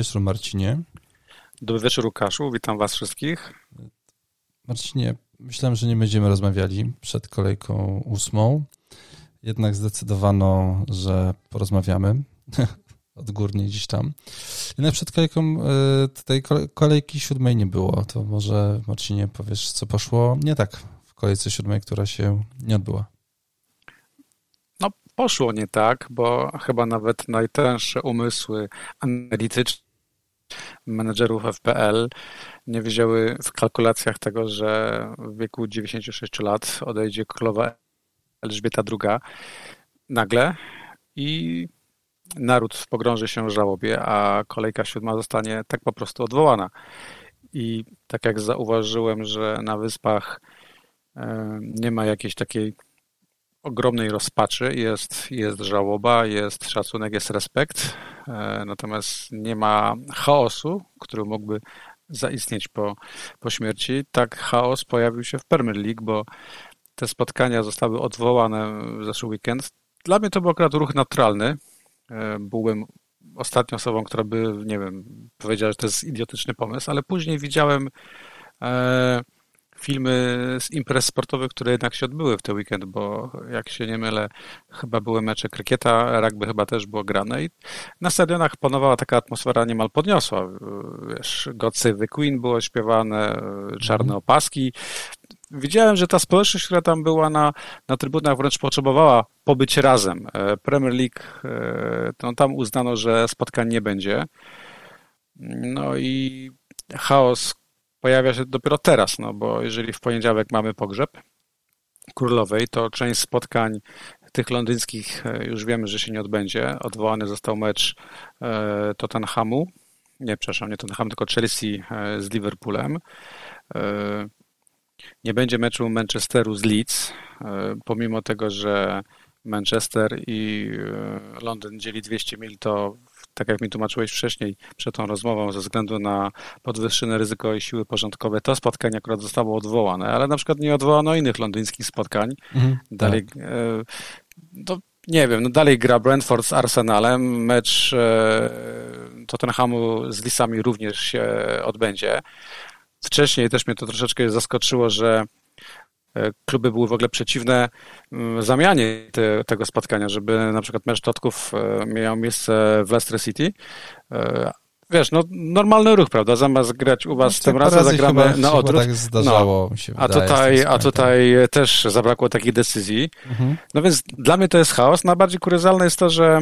wieczór, Marcinie. Dobry wieczór, Łukaszu. Witam Was wszystkich. Marcinie, myślałem, że nie będziemy rozmawiali przed kolejką ósmą. Jednak zdecydowano, że porozmawiamy odgórnie gdzieś tam. Jednak przed kolejką e, tej kolejki siódmej nie było. To może, Marcinie, powiesz, co poszło nie tak w kolejce siódmej, która się nie odbyła. No, poszło nie tak, bo chyba nawet najtęższe umysły analityczne menedżerów FPL nie wiedziały w kalkulacjach tego, że w wieku 96 lat odejdzie królowa Elżbieta II nagle i naród pogrąży się w żałobie, a kolejka siódma zostanie tak po prostu odwołana. I tak jak zauważyłem, że na wyspach e, nie ma jakiejś takiej ogromnej rozpaczy, jest, jest żałoba, jest szacunek, jest respekt, e, natomiast nie ma chaosu, który mógłby zaistnieć po, po śmierci. Tak chaos pojawił się w Premier League, bo te spotkania zostały odwołane w zeszły weekend. Dla mnie to był akurat ruch naturalny. E, byłem ostatnią osobą, która by, nie wiem, powiedziała, że to jest idiotyczny pomysł, ale później widziałem e, filmy z imprez sportowych, które jednak się odbyły w ten weekend, bo jak się nie mylę, chyba były mecze krykieta, rugby chyba też było grane i na stadionach panowała taka atmosfera niemal podniosła. Wiesz, Save the Queen było śpiewane, czarne mhm. opaski. Widziałem, że ta społeczność, która tam była na, na trybunach wręcz potrzebowała pobyć razem. E, Premier League, e, no tam uznano, że spotkań nie będzie. No i chaos pojawia się dopiero teraz, no bo jeżeli w poniedziałek mamy pogrzeb królowej, to część spotkań tych londyńskich e, już wiemy, że się nie odbędzie. Odwołany został mecz e, Tottenhamu, nie, przepraszam, nie Tottenham, tylko Chelsea e, z Liverpoolem. Nie będzie meczu Manchesteru z Leeds, pomimo tego, że Manchester i Londyn dzieli 200 mil, to tak jak mi tłumaczyłeś wcześniej przed tą rozmową, ze względu na podwyższone ryzyko i siły porządkowe, to spotkanie akurat zostało odwołane, ale na przykład nie odwołano innych londyńskich spotkań. Mhm, dalej, tak. E, to nie wiem, no dalej gra Brentford z Arsenalem, mecz e, Tottenhamu z Lisami również się odbędzie. Wcześniej też mnie to troszeczkę zaskoczyło, że kluby były w ogóle przeciwne mm, zamianie te, tego spotkania, żeby na przykład mecz Totków e, miał miejsce w Leicester City. E, wiesz, no normalny ruch, prawda? Zamiast grać u was no, tym razem zagramy na odwrót. tak zdarzało, no, a tutaj, a tutaj też zabrakło takiej decyzji. Mhm. No więc dla mnie to jest chaos. Najbardziej kuriozalne jest to, że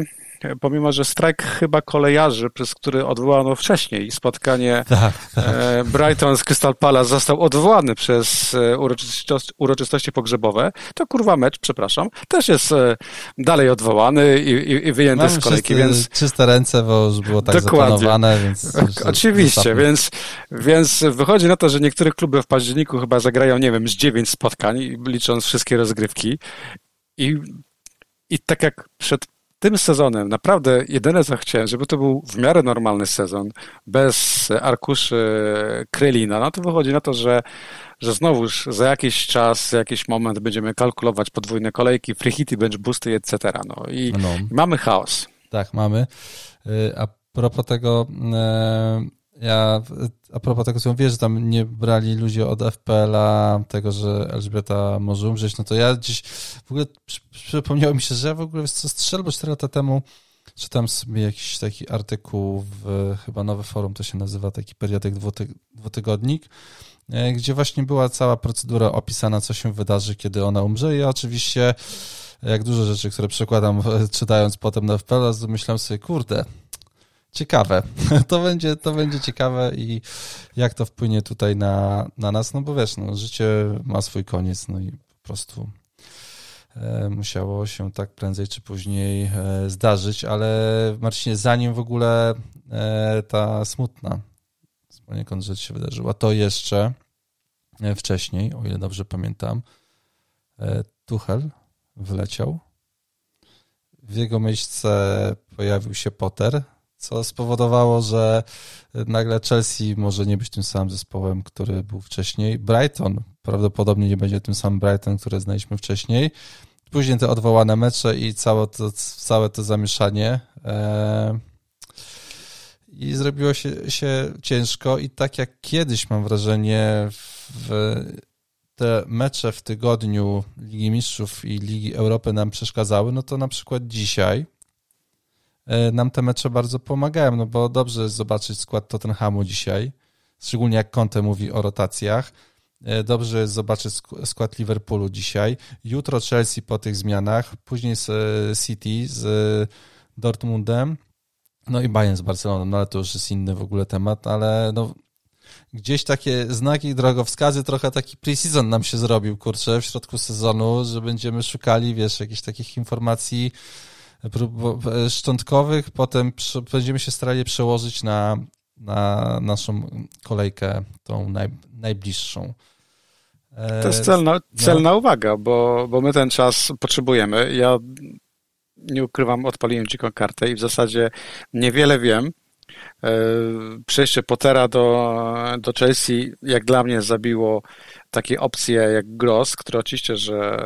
pomimo, że strajk chyba kolejarzy, przez który odwołano wcześniej spotkanie tak, tak. E, Brighton z Crystal Palace został odwołany przez e, uroczystości, uroczystości pogrzebowe, to kurwa mecz, przepraszam, też jest e, dalej odwołany i, i, i wyjęty Mamy z kolejki, czysty, więc... Czyste ręce, bo już było tak Dokładnie. zaplanowane, więc... Oczywiście, więc, więc wychodzi na to, że niektóre kluby w październiku chyba zagrają, nie wiem, z dziewięć spotkań, licząc wszystkie rozgrywki i i tak jak przed tym sezonem naprawdę jedyne co chciałem, żeby to był w miarę normalny sezon, bez arkuszy Krylina, no to wychodzi na to, że, że znowuż za jakiś czas, za jakiś moment będziemy kalkulować podwójne kolejki, free hity, bench boosty, etc. No i no. mamy chaos. Tak, mamy. Y, a propos tego, y, ja a propos tego, co mówię, że tam nie brali ludzie od FPL-a tego, że Elżbieta może umrzeć, no to ja dziś w ogóle przypomniało mi się, że ja w ogóle co strzelbo 4 lata temu czytam sobie jakiś taki artykuł w chyba Nowe Forum, to się nazywa taki periodyk dwutygodnik, e, gdzie właśnie była cała procedura opisana, co się wydarzy, kiedy ona umrze. I oczywiście jak dużo rzeczy, które przekładam czytając potem na FPL, myślałem sobie, kurde, ciekawe. To będzie, to będzie ciekawe i jak to wpłynie tutaj na, na nas, no bo wiesz, no, życie ma swój koniec, no i po prostu e, musiało się tak prędzej czy później e, zdarzyć, ale Marcinie, zanim w ogóle e, ta smutna poniekąd rzecz się wydarzyła, to jeszcze wcześniej, o ile dobrze pamiętam, Tuchel wyleciał. W jego miejsce pojawił się Potter, co spowodowało, że nagle Chelsea może nie być tym samym zespołem, który był wcześniej. Brighton prawdopodobnie nie będzie tym samym Brighton, który znaliśmy wcześniej. Później te odwołane mecze i całe to, całe to zamieszanie. E, i zrobiło się, się ciężko i tak jak kiedyś mam wrażenie w te mecze w tygodniu Ligi Mistrzów i Ligi Europy nam przeszkadzały, no to na przykład dzisiaj nam te mecze bardzo pomagają, no bo dobrze jest zobaczyć skład Tottenhamu dzisiaj, szczególnie jak Conte mówi o rotacjach. E, dobrze jest zobaczyć skład Liverpoolu dzisiaj. Jutro Chelsea po tych zmianach, później z e, City, z Dortmundem, no i Bayern z Barceloną, no ale to już jest inny w ogóle temat, ale no gdzieś takie znaki drogowskazy, trochę taki pre-season nam się zrobił, kurczę, w środku sezonu, że będziemy szukali, wiesz, jakichś takich informacji szczątkowych, potem będziemy się starali przełożyć na, na naszą kolejkę, tą naj, najbliższą. To jest celna, no. celna no. uwaga, bo, bo my ten czas potrzebujemy. Ja nie ukrywam, odpaliłem dziką kartę i w zasadzie niewiele wiem, E, przejście Pottera do, do Chelsea, jak dla mnie, zabiło takie opcje jak Gross, które oczywiście, że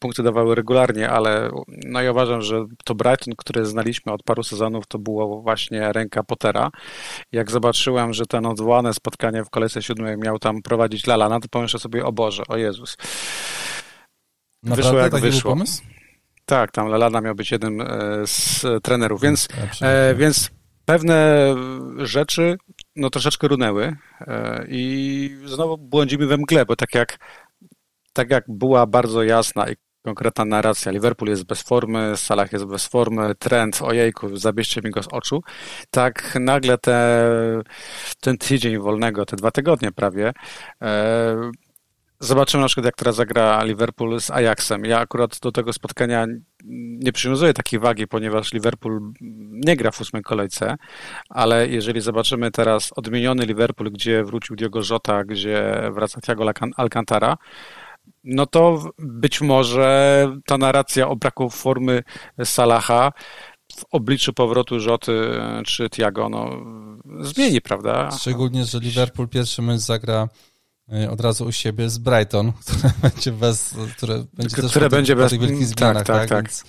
punkty dawały regularnie, ale no ja uważam, że to Brighton, które znaliśmy od paru sezonów, to było właśnie ręka Pottera. Jak zobaczyłem, że ten odwołane spotkanie w kolejce siódmej miał tam prowadzić Lalana, to pomyślę sobie, o Boże, o Jezus. Naprawdę wyszło jak wyszło. Pomysł? Tak, tam Lalana miał być jednym e, z trenerów, więc, e, więc pewne rzeczy no troszeczkę runęły e, i znowu błądzimy we mgle, bo tak jak, tak jak była bardzo jasna i konkretna narracja, Liverpool jest bez formy, Salah jest bez formy, trend, ojejku, zabierzcie mi go z oczu, tak nagle te, ten tydzień wolnego, te dwa tygodnie prawie, e, Zobaczymy na przykład, jak teraz zagra Liverpool z Ajaxem. Ja akurat do tego spotkania nie przywiązuję takiej wagi, ponieważ Liverpool nie gra w ósmej kolejce, ale jeżeli zobaczymy teraz odmieniony Liverpool, gdzie wrócił Diogo Jota, gdzie wraca Thiago Alcantara, no to być może ta narracja o braku formy Salaha w obliczu powrotu Rzoty czy Thiago no, zmieni, prawda? Szczególnie, że Liverpool pierwszy mecz zagra od razu u siebie z Brighton, które będzie bez, które będzie które będzie bez wielkich tak, zmianach, tak, tak, tak. Więc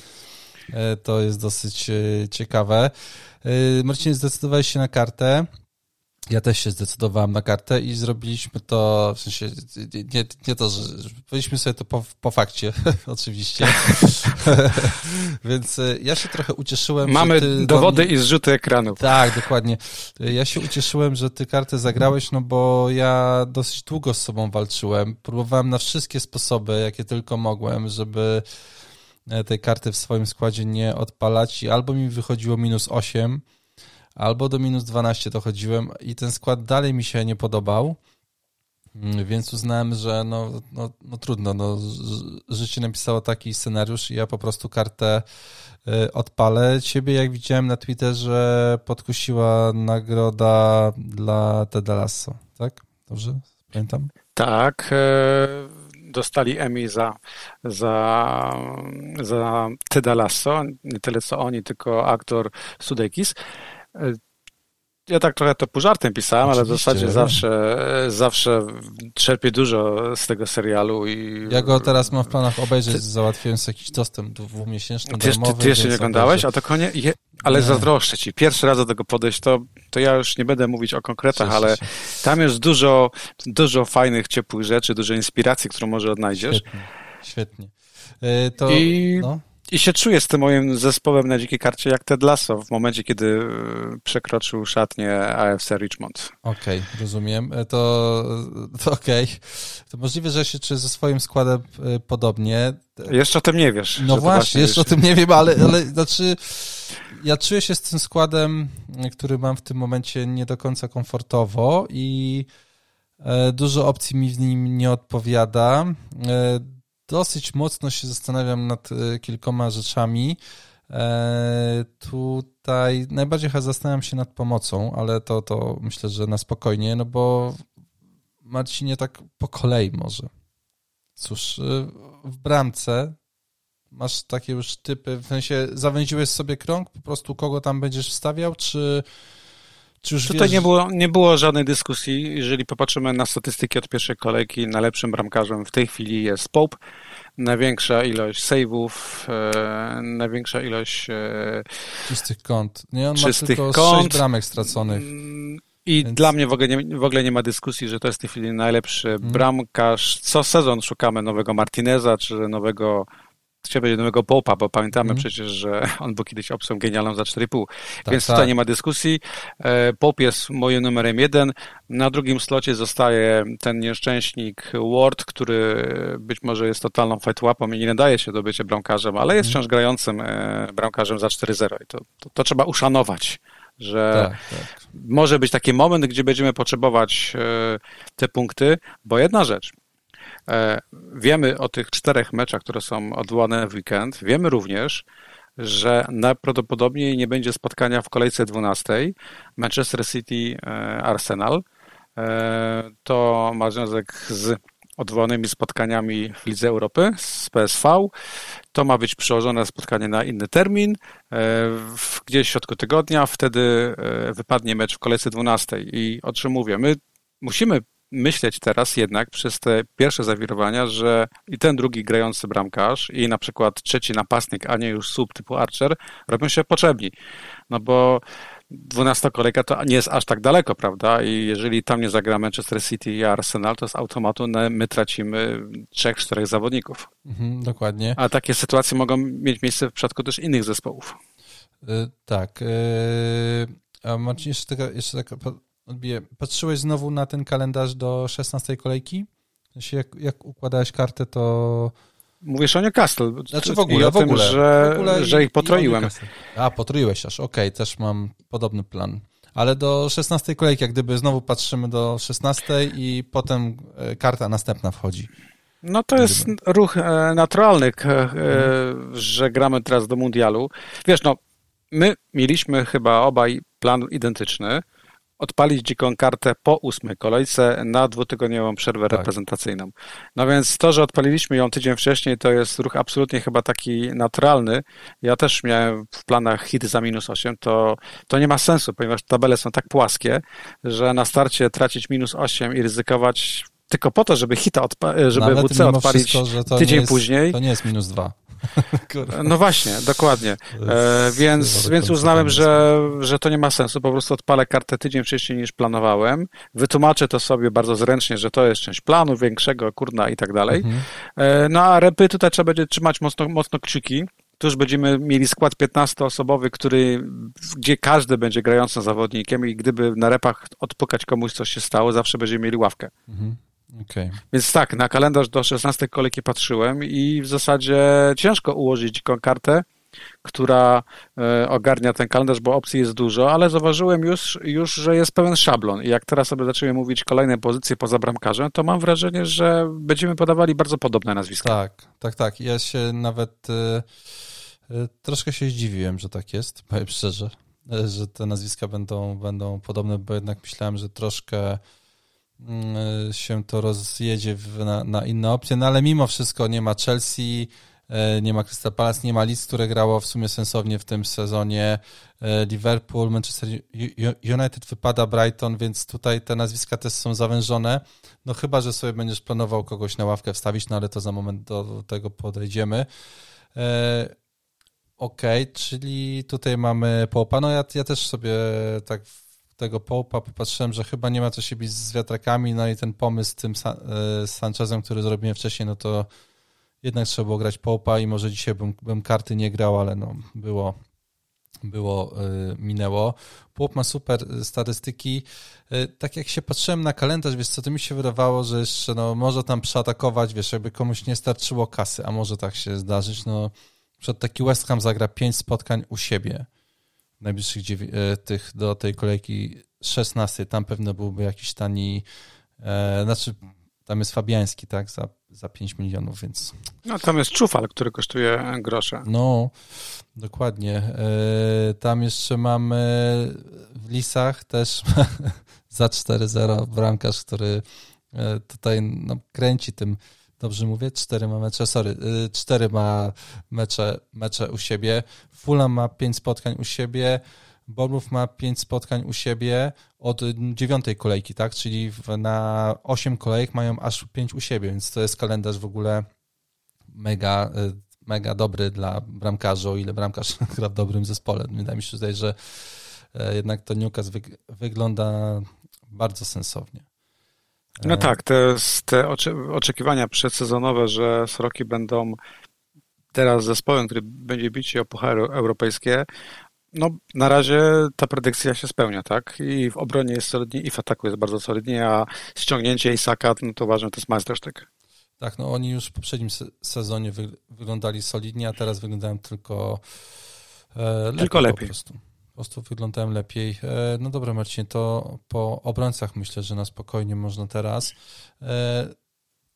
y, to jest dosyć y, ciekawe. Marcin, zdecydowałeś się na kartę. Ja też się zdecydowałem na kartę i zrobiliśmy to, w sensie, nie, nie to, że powiedzieliśmy sobie to po, po fakcie, oczywiście. Więc e, ja się trochę ucieszyłem. Mamy dowody i zrzuty ekranów. Tak, dokładnie. Ja się ucieszyłem, że ty kartę zagrałeś, no bo ja dosyć długo z sobą walczyłem. Próbowałem na wszystkie sposoby, jakie tylko mogłem, żeby e, tej karty w swoim składzie nie odpalać i albo mi wychodziło minus 8, albo do minus 12 dochodziłem i ten skład dalej mi się nie podobał, mm, więc uznałem, że no, no, no trudno, no, życie napisało taki scenariusz i ja po prostu kartę y, odpalę. Ciebie, jak widziałem na Twitterze, podkusiła nagroda dla Teda Lasso, tak? Dobrze? Pamiętam? Tak. E, dostali Emmy za, za, za Teda Lasso. Nie tyle co oni, tylko aktor Sudeikis. Ja tak trochę to pół żartem pisałem, Oczywiście, ale w zasadzie zawsze, zawsze czerpię dużo z tego serialu. i Ja go teraz mam w planach obejrzeć, ty... załatwiłem sobie jakiś dostęp dwumiesięczny, ty, darmowy. Ty, ty jeszcze nie oglądałeś? A to konie... Je... Ale nie. zazdroszczę ci. Pierwszy raz do tego podejść, to, to ja już nie będę mówić o konkretach, ale tam jest dużo, dużo fajnych, ciepłych rzeczy, dużo inspiracji, którą może odnajdziesz. Świetnie, świetnie. Y, to, I... No i się czuję z tym moim zespołem na dzikiej karcie jak Ted Lasso w momencie, kiedy e, przekroczył szatnię AFC Richmond. Okej, okay, rozumiem. E, to, to okej. Okay. To możliwe, że się czuję ze swoim składem e, podobnie. Jeszcze o tym nie wiesz. No właśnie, jeszcze o tym nie wiem, ale, ale znaczy ja czuję się z tym składem, który mam w tym momencie nie do końca komfortowo i dużo opcji mi w nim nie odpowiada dosyć mocno się zastanawiam nad e, kilkoma rzeczami. E, tutaj najbardziej chyba zastanawiam się nad pomocą, ale to, to myślę, że na spokojnie, no bo Marcinie tak po kolei może. Cóż, e, w bramce masz takie już typy, w sensie zawęziłeś sobie krąg, po prostu kogo tam będziesz wstawiał, czy, Czy już Tutaj wiesz... nie, było, nie było żadnej dyskusji. Jeżeli popatrzymy na statystyki od pierwszej kolejki, najlepszym bramkarzem w tej chwili jest Pope. Największa ilość save'ów, e, największa ilość e, czystych kąt. Nie, on czystych ma tylko kąt. 6 bramek straconych. Mm, I Więc... dla mnie w ogóle, nie, w ogóle nie ma dyskusji, że to jest w tej chwili najlepszy hmm. bramkarz. Co sezon szukamy nowego Martineza, czy nowego chciałem powiedzieć nowego Popa, bo pamiętamy mm. przecież, że on był kiedyś opcją genialną za 4,5. Tak, Więc tak. tutaj nie ma dyskusji. E, Pop jest moim numerem jeden. Na drugim slocie zostaje ten nieszczęśnik Ward, który być może jest totalną fightłapą i nie nadaje się do bycia bramkarzem, ale jest mm. wciąż grającym e, bramkarzem za 4-0 i to, to, to, trzeba uszanować że tak, tak. może być taki moment, gdzie będziemy potrzebować e, te punkty, bo jedna rzecz, wiemy o tych czterech meczach, które są odwołane w weekend. Wiemy również, że najprawdopodobniej nie będzie spotkania w kolejce 12 Manchester City e, Arsenal. E, to ma związek z odwołanymi spotkaniami w Lidze Europy z PSV. To ma być przełożone spotkanie na inny termin, gdzieś w środku tygodnia. Wtedy wypadnie mecz w kolejce 12. I o czym mówię? My musimy myśleć teraz jednak przez te pierwsze zawirowania, że i ten drugi grający bramkarz i na przykład trzeci napastnik, a nie już sub typu Archer, robią się potrzebni. No bo 12 kolejka to nie jest aż tak daleko, prawda? I jeżeli tam nie zagra Manchester City i Arsenal, to z automatu my tracimy trzech, czterech zawodników. Mhm, dokładnie. A takie sytuacje mogą mieć miejsce w przypadku też innych zespołów. Yy, tak. Yy, a Marcin, jeszcze taka, jeszcze taka odbiję. Patrzyłeś znowu na ten kalendarz do 16 kolejki? Jak, jak układałeś kartę, to... Mówisz o Newcastle. Znaczy w ogóle, o w ogóle, tym, że, w ogóle że ich potroiłem. A, potroiłeś aż, okej, okay, też mam podobny plan. Ale do 16 kolejki, jak gdyby znowu patrzymy do 16 i potem e, karta następna wchodzi. No to jest ruch e, naturalny, mhm. że gramy teraz do mundialu. Wiesz, no, my mieliśmy chyba obaj plan identyczny, odpalić dziką kartę po ósmej kolejce na dwutygodniową przerwę tak. reprezentacyjną. No więc to, że odpaliliśmy ją tydzień wcześniej, to jest ruch absolutnie chyba taki naturalny. Ja też miałem w planach hit za minus 8, to, to nie ma sensu, ponieważ tabele są tak płaskie, że na starcie tracić minus 8 i ryzykować tylko po to, żeby hita, odpa- żeby Nawet WC odpalić wszystko, tydzień jest, później. To nie jest minus 2. No właśnie, dokładnie. E, więc, więc uznałem, że, że to nie ma sensu. Po prostu odpalę kartę tydzień wcześniej niż planowałem. Wytłumaczę to sobie bardzo zręcznie, że to jest część planu większego, kurna i tak dalej. Mhm. E, no a repy tutaj trzeba będzie trzymać mocno, mocno kciuki. Tu już będziemy mieli skład 15-osobowy, który, gdzie każdy będzie grającym zawodnikiem i gdyby na repach odpukać komuś coś się stało, zawsze będziemy mieli ławkę. Mhm. Okay. Więc tak, na kalendarz do 16 kolejki patrzyłem i w zasadzie ciężko ułożyć kartę, która e, ogarnia ten kalendarz, bo opcji jest dużo, ale zauważyłem już, już, że jest pełen szablon i jak teraz sobie zaczniemy mówić kolejne pozycje poza bramkarzem, to mam wrażenie, że będziemy podawali bardzo podobne nazwiska. Tak, tak, tak. Ja się nawet y, y, troszkę się zdziwiłem, że tak jest, powiem szczerze, że te nazwiska będą, będą podobne, bo jednak myślałem, że troszkę się to rozjedzie na, na, inne opcje, no ale mimo wszystko nie ma Chelsea, e, nie ma Crystal Palace, nie ma Leeds, które grało w sumie sensownie w tym sezonie, e, Liverpool, Manchester United wypada, Brighton, więc tutaj te nazwiska też są zawężone, no chyba, że sobie będziesz planował kogoś na ławkę wstawić, no ale to za moment do tego podejdziemy. E, okej, okay, czyli tutaj mamy Popa, no ja, ja też sobie tak tego Popa popatrzyłem, że chyba nie ma co się bić z wiatrakami, no i ten pomysł z tym e, Sanchezem, który zrobiłem wcześniej, no to jednak trzeba było grać Popa i może dzisiaj bym, bym karty nie grał, ale no było, było yy, minęło. Pop ma super statystyki. Yy, tak jak się patrzyłem na kalendarz, wiesz co, to mi się wydawało, że jeszcze no, może tam przeatakować, wiesz, jakby komuś nie starczyło kasy, a może tak się zdarzyć, no przed taki West Ham zagra pięć spotkań u siebie najbliższych e, tych do tej kolejki 16, tam pewno byłby jakiś tani, e, znaczy tam jest Fabiański, tak, za, za 5 milionów, więc... No tam jest Czufal, który kosztuje grosze. No, dokładnie. E, tam jeszcze mamy w Lisach też za 4-0 bramkarz, który e, tutaj no, kręci tym Dobrze mówię? Cztery ma mecze, sorry, y, cztery ma mecze, mecze u siebie. Fulham ma pięć spotkań u siebie. Bournemouth ma pięć spotkań u siebie od dziewiątej kolejki, tak? Czyli na osiem kolejek mają aż pięć u siebie, więc to jest kalendarz w ogóle mega, y, mega dobry dla bramkarza, o ile bramkarz gra w dobrym zespole. Wydaje mi się tutaj, że e, jednak to Newcastle wygląda bardzo sensownie. No e, tak, te, te oczekiwania przedsezonowe, że Sroki będą teraz zespołem, który będzie bić się o puchary europejskie, no na razie ta predykcja się spełnia, tak? I w obronie jest solidnie, i w ataku jest bardzo solidnie, a ściągnięcie Isaka, no to uważam, to jest majstersztyk. Tak, no oni już w poprzednim sezonie wy, wyglądali solidnie, a teraz wyglądają tylko e, lepiej. Tylko lepiej. Po prostu. Po prostu wyglądają lepiej. E, no dobra, Marcin, to po obrońcach myślę, że na spokojnie można teraz. E,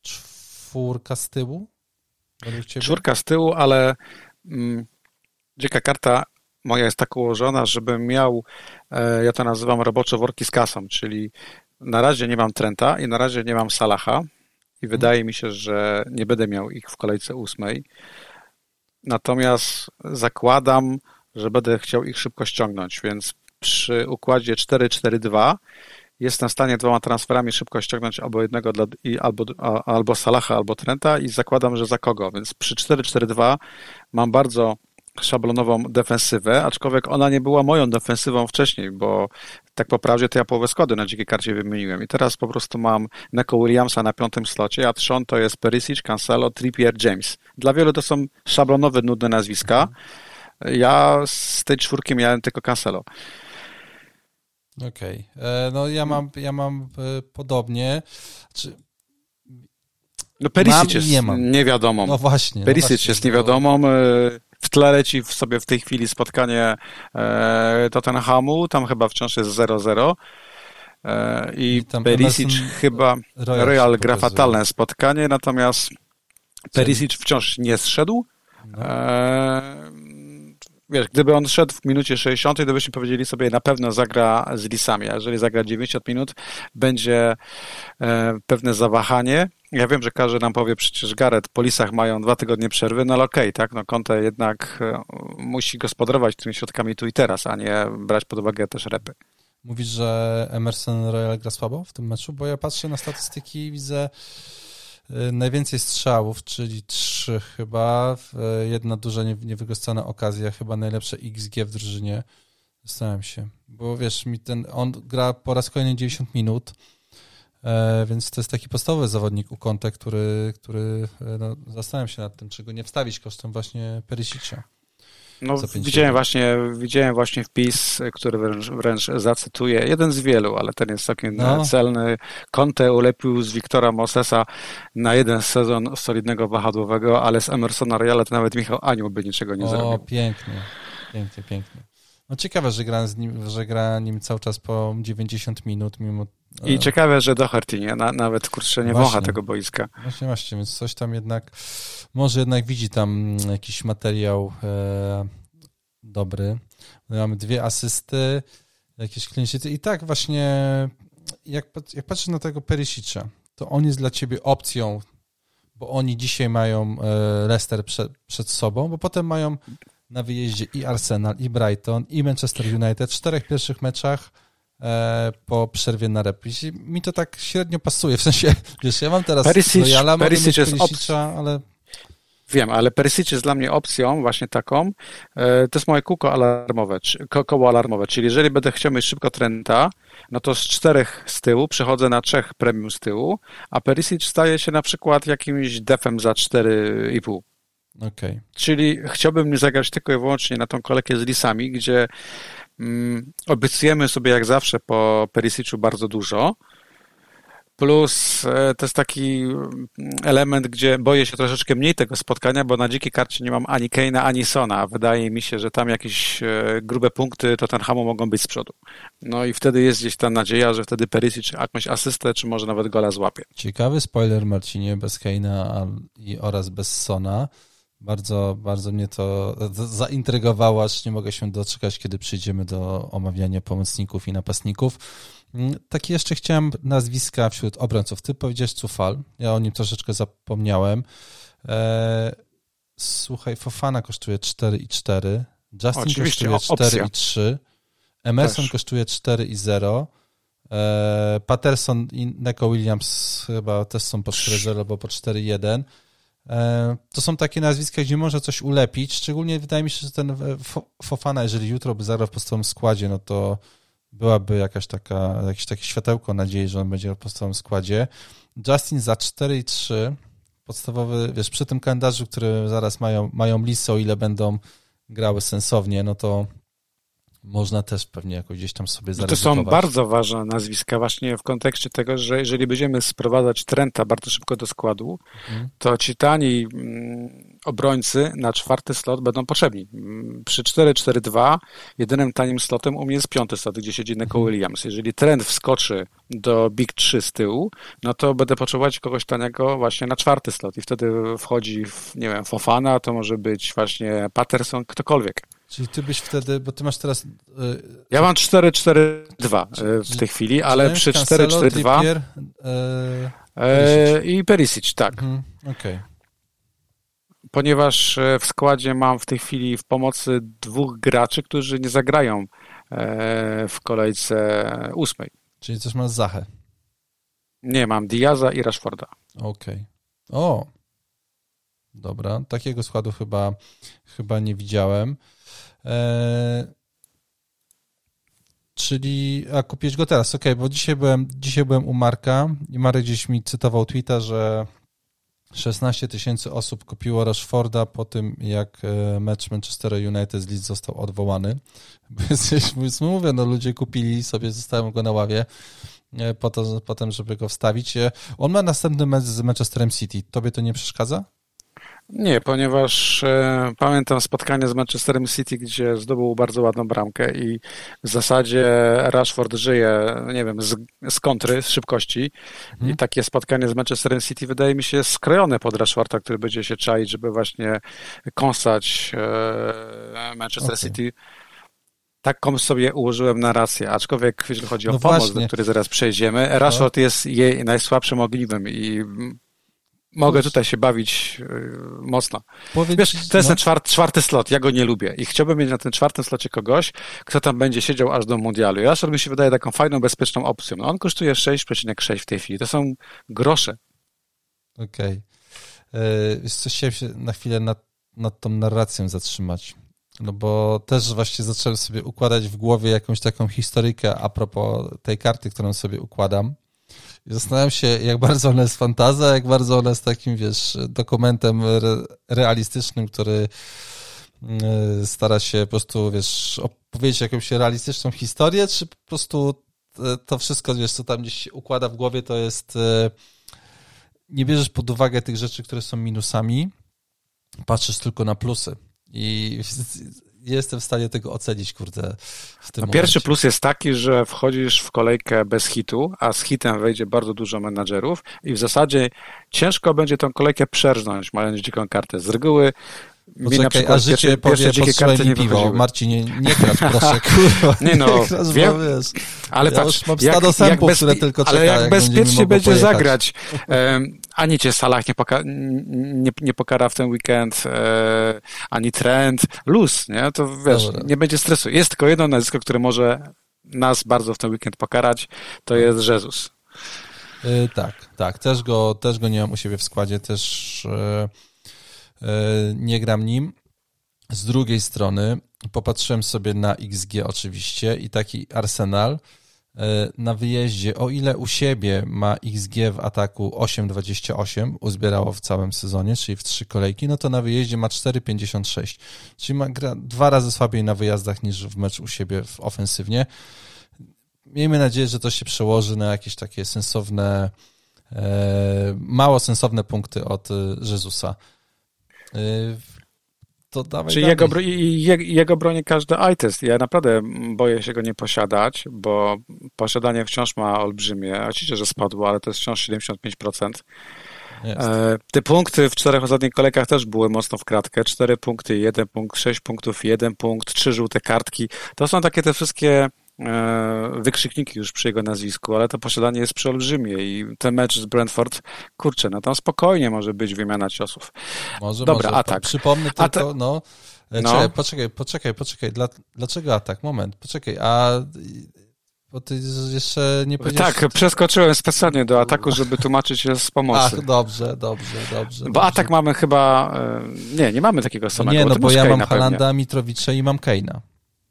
czwórka z tyłu? Czwórka z tyłu, ale mm, dzika karta moja jest tak ułożona, żebym miał, e, ja to nazywam roboczo worki z kasą, czyli na razie nie mam Trenta i na razie nie mam Salaha i wydaje mi się, że nie będę miał ich w kolejce ósmej. Natomiast zakładam, że będę chciał ich szybko ściągnąć, więc przy układzie 4-4-2 jestem w stanie dwoma transferami szybko ściągnąć albo jednego dla, i albo, albo Salaha, albo Trenta i zakładam, że za kogo. Więc przy 4-4-2 mam bardzo szablonową defensywę, aczkolwiek ona nie była moją defensywą wcześniej, bo tak po prawdzie to ja połowę składu na dzikiej karcie wymieniłem i teraz po prostu mam Neko Williamsa na piątym slocie, a trzon to jest Perisic, Cancelo, Trippier, James. Dla wielu to są szablonowe, nudne nazwiska. Ja z tej czwórki miałem tylko Cancelo. Okej. Okay. E, no ja mam, ja mam e, podobnie. Czy... No Perisic jest nie mam. niewiadomą. No właśnie. Perisic no właśnie, jest niewiadomą. E, w tle leci w sobie w tej chwili spotkanie Tottenhamu, tam chyba wciąż jest 0-0. E, I, I Perisic chyba Royal, Royal gra fatalne spotkanie, natomiast Perisic wciąż nie zszedł. No. Wiesz, gdyby on szedł w minucie 60, to byśmy powiedzieli sobie, na pewno zagra z Lisami, a jeżeli zagra 90 minut, będzie e, pewne zawahanie. Ja wiem, że każdy nam powie, przecież Gareth, po Lisach mają dwa tygodnie przerwy, no ale okej, okay, tak, no Conte jednak e, musi gospodarować tymi środkami tu i teraz, a nie brać pod uwagę też repy. Mówisz, że Emerson Royal gra słabo w tym meczu? Bo ja patrzę na statystyki i widzę najwięcej strzałów, czyli trzy chyba, y, jedna duża niewykorzystana okazja, chyba najlepsze XG w drużynie. Zastanawiam się, bo wiesz, mi ten, on gra po raz kolejny 90 minut, e, więc to jest taki podstawowy zawodnik u Conte, który, który e, no, zastanawiam się nad tym, czy go nie wstawić kosztem właśnie Perisicia. No, widziałem właśnie, widziałem właśnie wpis, który wręcz, wręcz zacytuję. Jeden z wielu, ale ten jest całkiem no. celny. Conte ulepił z Wiktora Mosesa na jeden sezon solidnego wahadłowego, ale z Emersona Reala to nawet Michał Anioł by niczego nie o, zrobił. O, pięknie, pięknie, pięknie. No ciekawe, że gra, z nim, że gra nim cały czas po 90 minut, mimo... I ciekawe, że Doherty nie, na, nawet kurczę nie wącha tego boiska. Właśnie, właśnie, więc coś tam jednak, może jednak widzi tam jakiś materiał e, dobry. Mamy dwie asysty, jakieś klienci i tak właśnie, jak, jak patrzysz na tego Perisicza, to on jest dla ciebie opcją, bo oni dzisiaj mają e, Leicester przed, przed sobą, bo potem mają na wyjeździe i Arsenal, i Brighton, i Manchester United w czterech pierwszych meczach e, po przerwie na repriz. Mi to tak średnio pasuje, w sensie, wiesz, ja mam teraz Perisic, Royala, Perisic jest Perisicza, ale... Wiem, ale Perisic jest dla mnie opcją właśnie taką, e, to jest moje kółko alarmowe, ko koło alarmowe, czyli jeżeli będę chciał mieć szybko Trenta, no to z czterech z tyłu przechodzę na trzech premium z tyłu, a Perisic staje się na przykład jakimś defem za 4,5. Okay. Czyli chciałbym zagrać tylko i wyłącznie na tą kolejkę z Lisami, gdzie mm, obiecujemy sobie jak zawsze po Perisiczu bardzo dużo. Plus e, to jest taki element, gdzie boję się troszeczkę mniej tego spotkania, bo na dzikiej karcie nie mam ani Keina, ani Sona. Wydaje mi się, że tam jakieś e, grube punkty Tottenhamu mogą być z przodu. No i wtedy jest gdzieś ta nadzieja, że wtedy Perisic jakąś asystę, czy może nawet gola złapie. Ciekawy spoiler, Marcinie, bez Keina oraz bez Sona. Bardzo, bardzo mnie to zaintrygowało, aż nie mogę się doczekać, kiedy przyjdziemy do omawiania pomocników i napastników. Mm, takie jeszcze chciałem nazwiska wśród obrońców. Ty powiedziałeś Cufal, ja o nim troszeczkę zapomniałem. Eee, słuchaj, Fofana kosztuje 4,4, Justin Oczywiście, kosztuje 4,3, Emerson też. kosztuje 4,0. E, Patterson i Neko Williams chyba też są po 4,0 albo po 4,1. E, to są takie nazwiska, gdzie można coś ulepić. Szczególnie wydaje mi się, że ten Fofana, jeżeli jutro by zagrał w podstawowym składzie, no to byłaby jakaś taka, jakieś takie światełko nadziei, że on będzie w podstawowym składzie. Justin za 4,3 podstawowy, wiesz, przy tym kalendarzu, który zaraz mają, mają listę, o ile będą grały sensownie, no to można też pewnie jakoś gdzieś tam sobie zaryzykować. No to są bardzo ważne nazwiska właśnie w kontekście tego, że jeżeli będziemy sprowadzać Trenta bardzo szybko do składu, mhm. to ci tani mm, obrońcy na czwarty slot będą potrzebni. Przy 4-4-2 jedynym tanim slotem u mnie jest piąty slot, gdzie siedzi Neko mhm. Williams. Jeżeli Trent wskoczy do Big 3 z tyłu, no to będę potrzebować kogoś taniego właśnie na czwarty slot i wtedy wchodzi, w, nie wiem, Fofana, to może być właśnie Patterson, ktokolwiek. Czyli ty byś wtedy, bo ty masz teraz... Yy, ja mam 4-4-2 e, w tej chwili, ale przy 4-4-2... Yy, I Perisic, tak. Mhm, Okej. Okay. Ponieważ w składzie mam w tej chwili w pomocy dwóch graczy, którzy nie zagrają w kolejce ósmej. Czyli coś masz Zachę? Nie, mam Diaza i Rashforda. Okej. Okay. O! Dobra, takiego składu chyba, chyba nie widziałem. Eee, czyli, a kupiłeś go teraz, ok, bo dzisiaj byłem, dzisiaj byłem u Marka i Marek gdzieś mi cytował tweeta, że 16 tysięcy osób kupiło Rashforda po tym, jak e, mecz Manchester United z Leeds został odwołany. Więc mówię, no ludzie kupili sobie, zostałem go na ławie e, po to, potem, żeby go wstawić. E, on ma następny mecz z Manchesterem City. Tobie to nie przeszkadza? Nie, ponieważ e, pamiętam spotkanie z Manchesterem City, gdzie zdobył bardzo ładną bramkę i w zasadzie Rashford żyje, nie wiem, z, z kontry, z szybkości hmm. i takie spotkanie z Manchesterem City wydaje mi się skrojone pod Rashforda, który będzie się czaić, żeby właśnie kąsać e, Manchester okay. City taką sobie ułożyłem narrację, aczkolwiek jeśli chodzi o no pomoc, właśnie. do której zaraz przejdziemy, Rashford no. jest jej najsłabszym ogniwem i Mogę tutaj się bawić yy, mocno. Powiedz, Wiesz, to jest no. ten czwarty, czwarty slot, ja go nie lubię i chciałbym mieć na tym czwartym slocie kogoś, kto tam będzie siedział aż do mundialu. Ja mi się wydaje taką fajną, bezpieczną opcją. No, on kosztuje 6,6 w tej chwili. To są grosze. Okej. Okay. Yy, chciałem się na chwilę nad, nad tą narracją zatrzymać. No bo też właśnie zacząłem sobie układać w głowie jakąś taką historykę a propos tej karty, którą sobie układam. Zastanawiam się, jak bardzo ona jest fantazja, jak bardzo ona jest takim, wiesz, dokumentem re realistycznym, który y, stara się po prostu, wiesz, opowiedzieć jakąś realistyczną historię, czy po prostu to wszystko, wiesz, co tam gdzieś układa w głowie, to jest y, nie bierzesz pod uwagę tych rzeczy, które są minusami, patrzysz tylko na plusy. I nie jestem w stanie tego ocenić, kurde, w tym no Pierwszy plus jest taki, że wchodzisz w kolejkę bez hitu, a z hitem wejdzie bardzo dużo menadżerów i w zasadzie ciężko będzie tą kolejkę przerżnąć, mając dziką kartę. Z reguły Poczekaj, a życie pierwsze, powie, pierwsze dzikie karty nie piwo. Marcin, nie, nie grać, proszę, kurwa. Nie no, wiem, wiesz, ale ja patrz, mam jak, stado jak bez, które tylko czeka, ale jak, jak bezpiecznie będzie zagrać. Um, ani cię Salah nie, poka nie, nie pokara w ten weekend, e, ani Trend, luz, nie? To wiesz, Dobra. nie będzie stresu. Jest tylko jedno nazwisko, które może nas bardzo w ten weekend pokarać, to jest Jezus. Yy, tak, tak. Też go, też go nie mam u siebie w składzie, też yy, yy, nie gram nim. Z drugiej strony popatrzyłem sobie na XG oczywiście i taki Arsenal E, na wyjeździe, o ile u siebie ma XG w ataku 8,28, uzbierało w całym sezonie, czyli w trzy kolejki, no to na wyjeździe ma 4,56, czyli ma gra dwa razy słabiej na wyjazdach niż w mecz u siebie w ofensywnie. Miejmy nadzieję, że to się przełoży na jakieś takie sensowne, e, mało sensowne punkty od Jezusa. To dawaj Czyli jego, jego broni każdy iTest. Ja naprawdę boję się go nie posiadać, bo posiadanie wciąż ma olbrzymie. Oczywiście, że spadło, ale to jest wciąż 75%. Jest. E, te punkty w czterech ostatnich kolejkach też były mocno w kratkę. Cztery punkty, jeden punkt, sześć punktów, jeden punkt, trzy żółte kartki. To są takie te wszystkie wykrzykniki już przy jego nazwisku, ale to posiadanie jest przeolbrzymie i ten mecz z Brentford, kurczę, no tam spokojnie może być wymiana ciosów. Może, Dobra, może. atak. Przypomnę tylko, no, e, no. Czekaj, poczekaj, poczekaj, poczekaj. Dla, dlaczego atak? Moment, poczekaj. A bo ty jeszcze nie powiedziałeś... Tak, przeskoczyłem specjalnie do ataku, żeby tłumaczyć się z pomocy. Ach, dobrze, dobrze, dobrze. Bo dobrze. atak mamy chyba... E, nie, nie mamy takiego samego. Nie, no bo ja mam Halanda, Mitrowicza i mam Keina.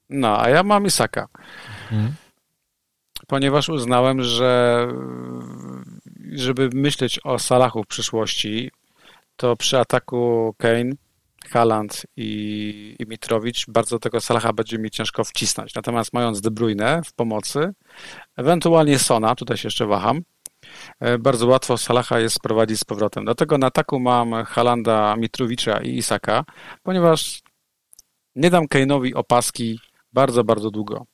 No, a ja mam Isaka. Hmm. Ponieważ uznałem, że żeby myśleć o Salachu w przyszłości, to przy ataku Kane Haaland i, i Mitrowicz, bardzo tego Salaha będzie mi ciężko wcisnąć. Natomiast mając De Bruyne w pomocy, ewentualnie Sona, tutaj się jeszcze waham, e, bardzo łatwo Salaha jest sprowadzić z powrotem. Dlatego na ataku mam Halanda, Mitrowicza i Isaka, ponieważ nie dam Kane'owi opaski bardzo, bardzo długo.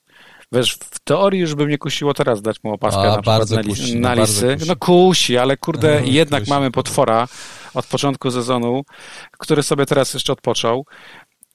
Wiesz, w teorii już by mnie kusiło teraz dać mu opaskę A, na na, kusi, na lisy. No kusi, ale kurde, no, jednak kusi. mamy potwora od początku sezonu, który sobie teraz jeszcze odpoczął.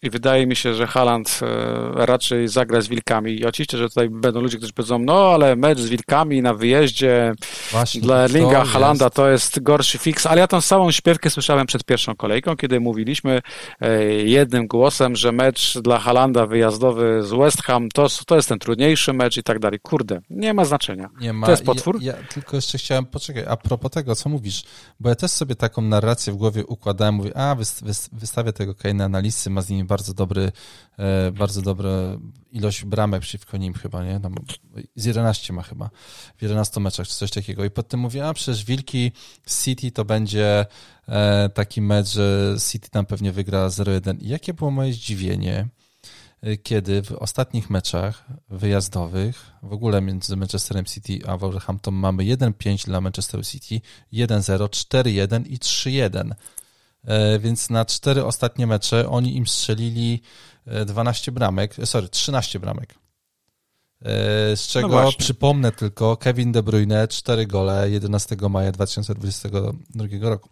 I wydaje mi się, że Haland e, raczej zagra z Wilkami. I oczywiście, że tutaj będą ludzie, którzy powiedzą, no ale mecz z Wilkami na wyjeździe Właśnie, dla Erlinga Halanda to jest gorszy fix, ale ja tą samą śpiewkę słyszałem przed pierwszą kolejką, kiedy mówiliśmy e, jednym głosem, że mecz dla Halanda wyjazdowy z West Ham to, to jest ten trudniejszy mecz i tak dalej. Kurde, nie ma znaczenia. Nie ma. To jest potwór. Ja, ja tylko jeszcze chciałem, poczekaj, a propos tego, co mówisz, bo ja też sobie taką narrację w głowie układałem, mówię, a wystawię tego Kane'a na listy, ma z nimi bardzo dobry, e, bardzo dobra ilość bramek przeciwko nim chyba, nie? Tam z 11 ma chyba, w 11 meczach czy coś takiego. I potem mówię, a przecież Wilki City to będzie e, taki mecz, że City tam pewnie wygra 0-1. I jakie było moje zdziwienie, e, kiedy w ostatnich meczach wyjazdowych, w ogóle między Manchesterem City a Wolverhampton mamy 1-5 dla Manchester City, 1-0, 4-1 i 3-1. E, więc na cztery ostatnie mecze oni im strzelili 12 e, bramek, e, sorry, 13 bramek. Z czego no przypomnę tylko Kevin De Bruyne 4 gole 11 maja 2022 roku.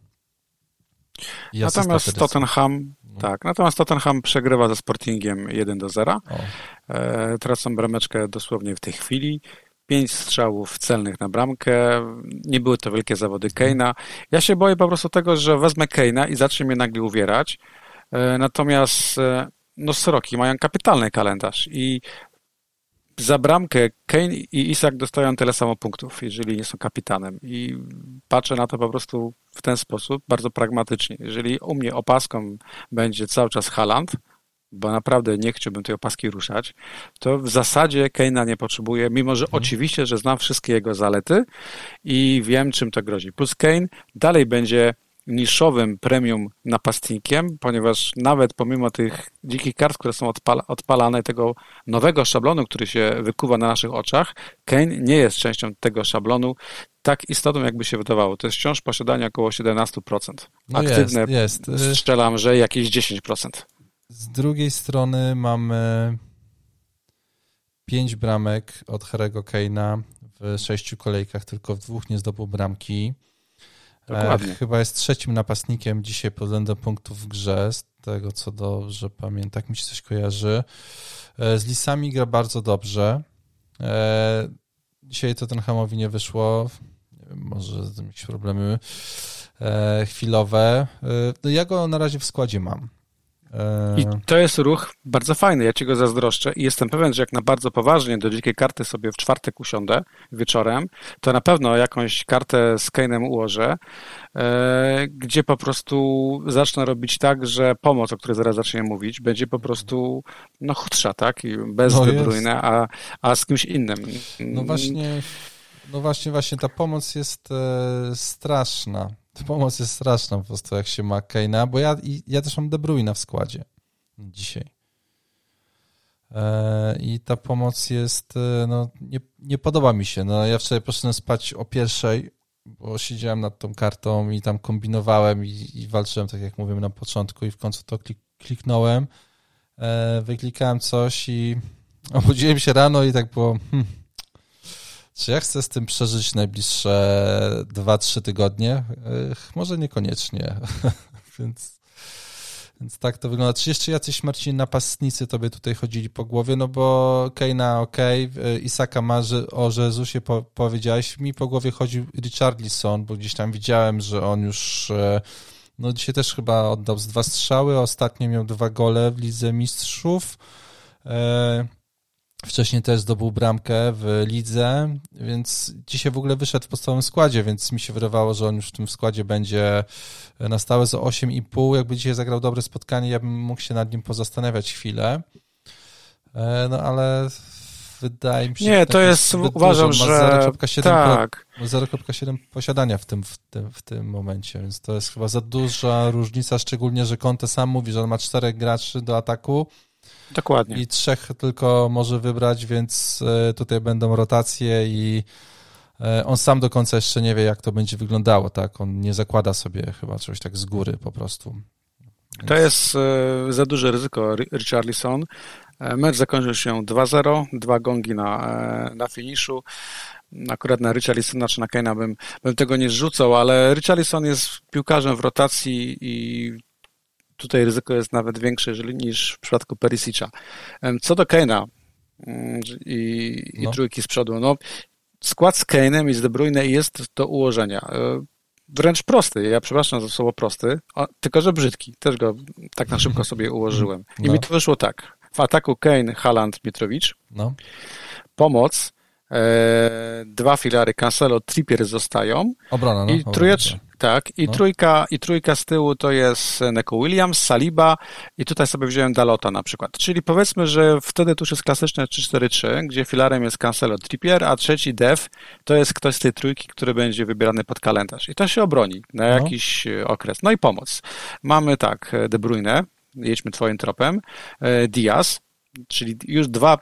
I natomiast Tottenham, no. tak, natomiast Tottenham przegrywa ze Sportingiem 1 do 0. E, tracą brameczkę dosłownie w tej chwili pięć strzałów celnych na bramkę. Nie były to wielkie zawody Keina. Ja się boję po prostu tego, że wezmę Keina i zacznie mnie nagle uwierać. E, natomiast e, no Sroki mają kapitalny kalendarz i za bramkę Kane i Isak dostają tyle samo punktów, jeżeli nie są kapitanem. I patrzę na to po prostu w ten sposób, bardzo pragmatycznie. Jeżeli u mnie opaską będzie cały czas Haland, bo naprawdę nie chciałbym tej opaski ruszać, to w zasadzie Keina nie potrzebuję, mimo że mhm. oczywiście, że znam wszystkie jego zalety i wiem, czym to grozi. Plus Kane dalej będzie niszowym premium napastnikiem, ponieważ nawet pomimo tych dzikich kart, które są odpala, odpalane, tego nowego szablonu, który się wykuwa na naszych oczach, Kane nie jest częścią tego szablonu tak istotą, jakby się wydawało. To jest wciąż posiadanie około 17%. No Aktywne jest, jest. strzelam, że jakieś 10%. Z drugiej strony mamy pięć bramek od Harry'ego Kane'a w sześciu kolejkach, tylko w dwóch nie zdobył bramki. Dokładnie. E, chyba jest trzecim napastnikiem dzisiaj pod względem punktów w grze, z tego co dobrze pamiętam, tak mi się coś kojarzy. E, z Lisami gra bardzo dobrze. E, dzisiaj to ten Hamowi nie wyszło. Nie wiem, może jakieś problemy chwilowe. No ja go na razie w składzie mam. I to jest ruch bardzo fajny, ja ci go zazdroszczę i jestem pewien, że jak na bardzo poważnie do dzikiej karty sobie w czwartek usiądę wieczorem, to na pewno jakąś kartę z Kane'em ułożę, e, gdzie po prostu zacznę robić tak, że pomoc, o której zaraz zacznie mówić, będzie po prostu no chudsza, tak? I bez no Bruyne, a, a z kimś innym. No właśnie, no właśnie, właśnie ta pomoc jest e, straszna ta pomoc jest straszna po prostu, jak się ma Kane'a, bo ja, ja też mam De Bruyne w składzie dzisiaj. E, I ta pomoc jest, e, no, nie, nie podoba mi się. No, ja wczoraj poszedłem spać o pierwszej, bo siedziałem nad tą kartą i tam kombinowałem i, i walczyłem, tak jak mówiłem na początku, i w końcu to klik, kliknąłem, e, wyklikałem coś i obudziłem się rano i tak było, hmm, czy ja chcę z tym przeżyć najbliższe 2-3 tygodnie? Może niekoniecznie. Więc Więc tak to wygląda. Czy jeszcze jacyś Marcin napastnicy tobie tutaj chodzili po głowie? No bo Keina ok, Isaka Marzy, o Jezusie po, powiedziałeś. Mi po głowie chodził Richarlison, bo gdzieś tam widziałem, że on już e, no dzisiaj też chyba oddał z dwa strzały, ostatnio miał dwa gole w Lidze Mistrzów. Wcześniej też zdobył bramkę w lidze, więc dzisiaj w ogóle wyszedł w podstawowym składzie, więc mi się wydawało, że on już w tym składzie będzie na stałe za 8,5. Jakby dzisiaj zagrał dobre spotkanie, ja bym mógł się nad nim pozastanawiać chwilę. E, no ale wydaje mi się, Nie, to jest, uważam, dużo. że 0,7 tak. 0,7 posiadania w tym, w, tym, w tym momencie, więc to jest chyba za duża różnica, szczególnie, że Conte sam mówi, że on ma czterech graczy do ataku, Dokładnie. I trzech tylko może wybrać, więc e, tutaj będą rotacje i e, on sam do końca jeszcze nie wie, jak to będzie wyglądało, tak? On nie zakłada sobie chyba czegoś tak z góry po prostu. To jest e, za duże ryzyko, Richarlison. Mecz zakończył się 2-0, dwa gongi na, na finiszu. Akurat na Richarlisona czy na Kane'a bym, bym tego nie zrzucał, ale Richarlison jest piłkarzem w rotacji i tutaj ryzyko jest nawet większe niż w przypadku Perisicza. Co do Kane'a mm, i, no. i trójki z przodu, no skład z Kane'em i z De Bruyne jest do ułożenia. E, wręcz prosty. Ja przepraszam za słowo prosty, tylko że brzydki. Też go tak na szybko sobie ułożyłem. I no. mi to wyszło tak. W ataku Kane, Haaland, Mitrowicz. No. Pomoc. E, dwa filary Cancelo, Trippier zostają. Obrona, no. I trójecz, tak, i, no. trójka, i trójka z tyłu to jest Neko Williams, Saliba i tutaj sobie wziąłem Dalota na przykład. Czyli powiedzmy, że wtedy to już jest klasyczne 3-4-3, gdzie filarem jest Cancelo Trippier, a trzeci Dev to jest ktoś z tej trójki, który będzie wybierany pod kalendarz. I to się obroni na no. jakiś no. okres. No i pomoc. Mamy tak, De Bruyne, jedźmy twoim tropem, e, Diaz, czyli już dwa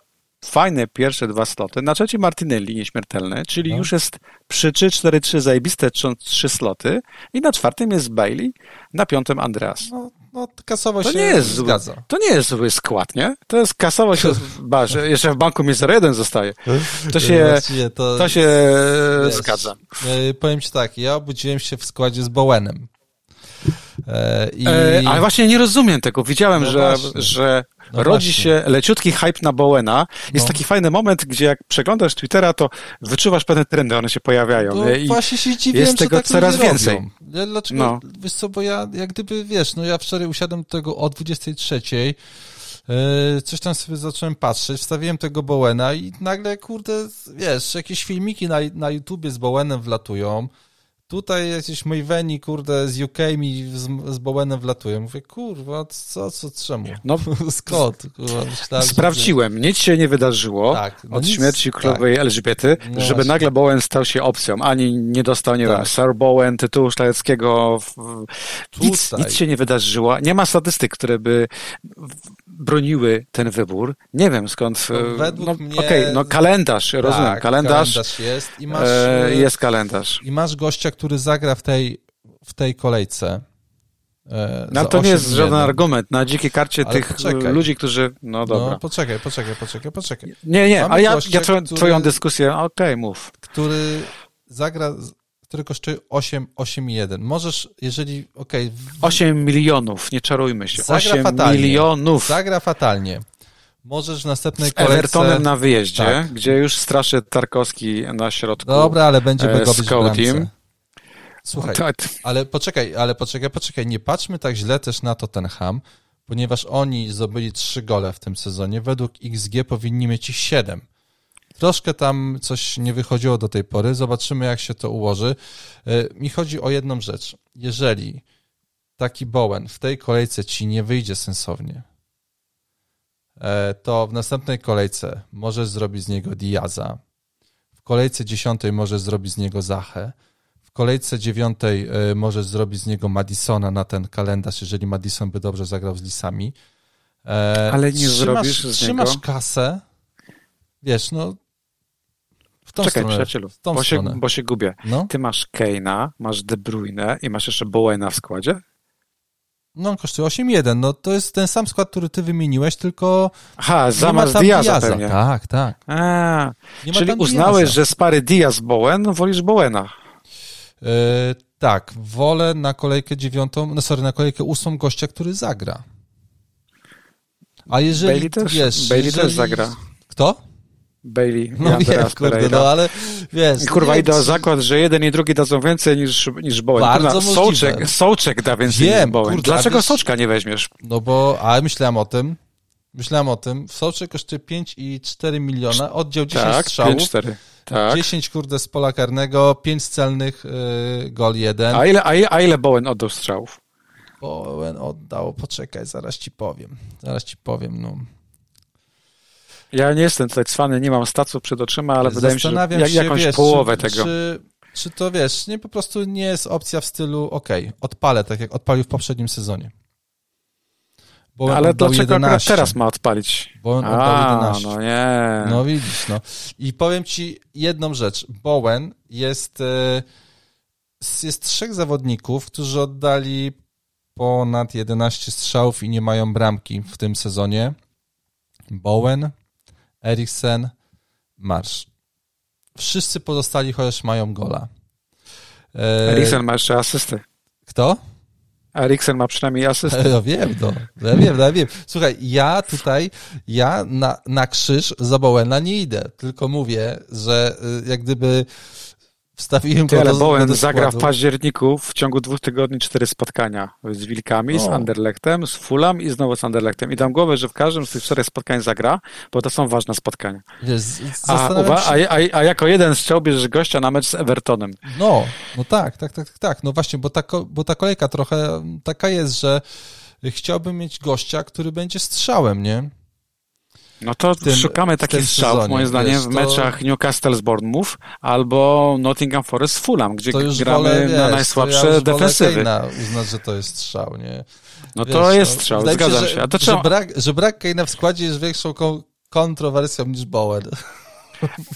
fajne pierwsze dwa sloty. Na trzeci Martinelli nieśmiertelny, czyli no. już jest przy 3-4-3 zajebiste trzy sloty i na czwartym jest Bailey, na piątym Andreas. No, no kasowo to się nie jest zgadza. Zły, to nie jest zły skład, nie? To jest kasowo się, ba, że jeszcze w banku mi 0-1 zostaje. To się, to, to się wiesz, zgadza. E, powiem ci tak, ja obudziłem się w składzie z Bowenem. E, I... E, ale właśnie nie rozumiem tego. Widziałem, no że, że no rodzi właśnie. się leciutki hype na Bowena. Jest no. taki fajny moment, gdzie jak przeglądasz Twittera, to wyczuwasz pewne trendy, one się pojawiają. No, I właśnie się dziwię, jest tego tak coraz więcej. Ja, dlaczego? No. Wiesz co, bo ja jak gdyby, wiesz, no ja wczoraj usiadłem do tego o 23 e, coś tam sobie zacząłem patrzeć, wstawiłem tego Bowena i nagle, kurde, wiesz, jakieś filmiki na, na YouTubie z Bowenem wlatują, Tutaj jakieś Maveni, kurde, z UK mi z, z Bowenem wlatują. Mówię, kurwa, co, co, czemu? No, Skąd? Kurwa, myślałem, Sprawdziłem, że... nic się nie wydarzyło tak, no od nic, śmierci królowej tak. Elżbiety, no żeby właśnie. nagle Bowen stał się opcją. Ani nie dostał, nie tak. wiem, Sir Bowen, tytułu szlacheckiego. Nic, nic się nie wydarzyło. Nie ma statystyk, które by broniły ten wybór. Nie wiem skąd. No, e, według no, mnie... Okej, okay, no kalendarz, tak, rozumiem. Kalendarz, kalendarz jest i masz... E, jest kalendarz. I masz gościa, który zagra w tej, w tej kolejce. E, no to nie jest żaden argument. Na dzikiej karcie ale tych poczekaj. ludzi, którzy... No dobra. No, poczekaj, poczekaj, poczekaj, poczekaj. Nie, nie, Mamy ale ja, gościa, ja twoją, który, twoją dyskusję... Okej, okay, mów. Który zagra który kosztuje 8, 8,1. Możesz, jeżeli, okej. Okay, 8 milionów, nie czarujmy się. Zagra 8 fatalnie. milionów. Zagra fatalnie. Możesz w następnej kolejce... Evertonem na wyjeździe, tak. gdzie już straszy Tarkowski na środku. Dobra, ale będzie w bramce. Słuchaj, tak. ale poczekaj, ale poczekaj, poczekaj, nie patrzmy tak źle też na to ten ham, ponieważ oni zdobyli trzy gole w tym sezonie. Według XG powinni mieć ich 7. Troszkę tam coś nie wychodziło do tej pory. Zobaczymy, jak się to ułoży. E, mi chodzi o jedną rzecz. Jeżeli taki Bowen w tej kolejce ci nie wyjdzie sensownie, e, to w następnej kolejce możesz zrobić z niego Diaza. W kolejce dziesiątej możesz zrobić z niego Zachę. W kolejce dziewiątej e, możesz zrobić z niego Madisona na ten kalendarz, jeżeli Madison by dobrze zagrał z Lisami. Ale nie trzymasz, zrobisz z niego... Trzymasz kasę, wiesz, no tą Czekaj, stronę, przyjacielu, tą bo, się, bo się gubię. No? Ty masz Keina, masz De Bruyne i masz jeszcze Bowena w składzie? No, on kosztuje 8,1. No, to jest ten sam skład, który ty wymieniłeś, tylko. Aha, zamiast Diaza, Diaza pewnie. Tak, tak. A, czyli uznałeś, Diaza. że z pary Diaz-Bowen wolisz Bowena. Yy, tak, wolę na kolejkę dziewiątą, no sorry, na kolejkę ósmą gościa, który zagra. A jeżeli, Bailey też, wiesz, Bailey jeżeli... też zagra. Kto? Bailey. No wiem, kurde, no ale wiesz... I kurwa, nie, idę zakład, że jeden i drugi dadzą więcej niż, niż Bowen. Bardzo kurwa. Sołczek, Sołczek da więcej Wiem, niż Bowen. kurde, Dlaczego wiesz- Sołczka nie weźmiesz? No bo, a myślałem o tym, myślałem o tym, w Soczy kosztuje 5,4 miliona, oddział 10 Tak, strzałów, 5-4. Tak. 10 kurde z pola karnego, 5 celnych, yy, gol 1. A ile, a, ile, a ile Bowen oddał strzałów? Bowen oddał, poczekaj, zaraz ci powiem, zaraz ci powiem, no. Ja nie jestem tutaj cwany, nie mam staców przed oczyma, ale wydaje mi się, że jak, się, jakąś wiesz, połowę czy, tego. Czy, czy to, wiesz, nie po prostu nie jest opcja w stylu, okej, odpalę, tak jak odpalił w poprzednim sezonie. Bowen ale dlaczego akurat 11. teraz ma odpalić? Bowen oddał A, 11. no nie. No widzisz, no. I powiem ci jedną rzecz. Bowen jest, e, jest trzech zawodników, którzy oddali ponad 11 strzałów i nie mają bramki w tym sezonie. Bowen, Eriksen, Marsz. Wszyscy pozostali chociaż mają gola. E, Eriksen ma jeszcze asysty. Kto? Eriksen ma przynajmniej asystę. Ja wiem, no. Ja wiem, ja wiem. Słuchaj, ja tutaj, ja na, na krzyż za Bowena nie idę, tylko mówię, że y, jak gdyby wstawiłem Ty, go Bowen zagra w październiku w ciągu dwóch tygodni cztery spotkania. Z Wilkami, z O. Anderlechtem, z Fulham i znowu z Anderlechtem. I dam głowę, że w każdym z tych czterech spotkań zagra, bo to są ważne spotkania. Wiesz, A, uwa- a, a, a jako jeden strzał bierzesz gościa na mecz z Evertonem. no, no tak, tak, tak, tak, tak, no właśnie, bo ta, bo ta kolejka trochę taka jest, że chciałbym mieć gościa, który będzie strzałem, nie? No to tym- szukamy takich strzałów, sezonie, moim zdaniem, wiesz, w to- meczach Newcastle z Bournemouth albo Nottingham Forest z Fulham, gdzie To gramy wolę, na to najsłabsze ja defensywy. Uznać, że to jest strzał, nie? No Wiesz, to jest no, strzał, zgadzam że, się. A to że, trzeba... brak, że brak Kane'a w składzie jest większą kon- kontrowersją niż Bowen.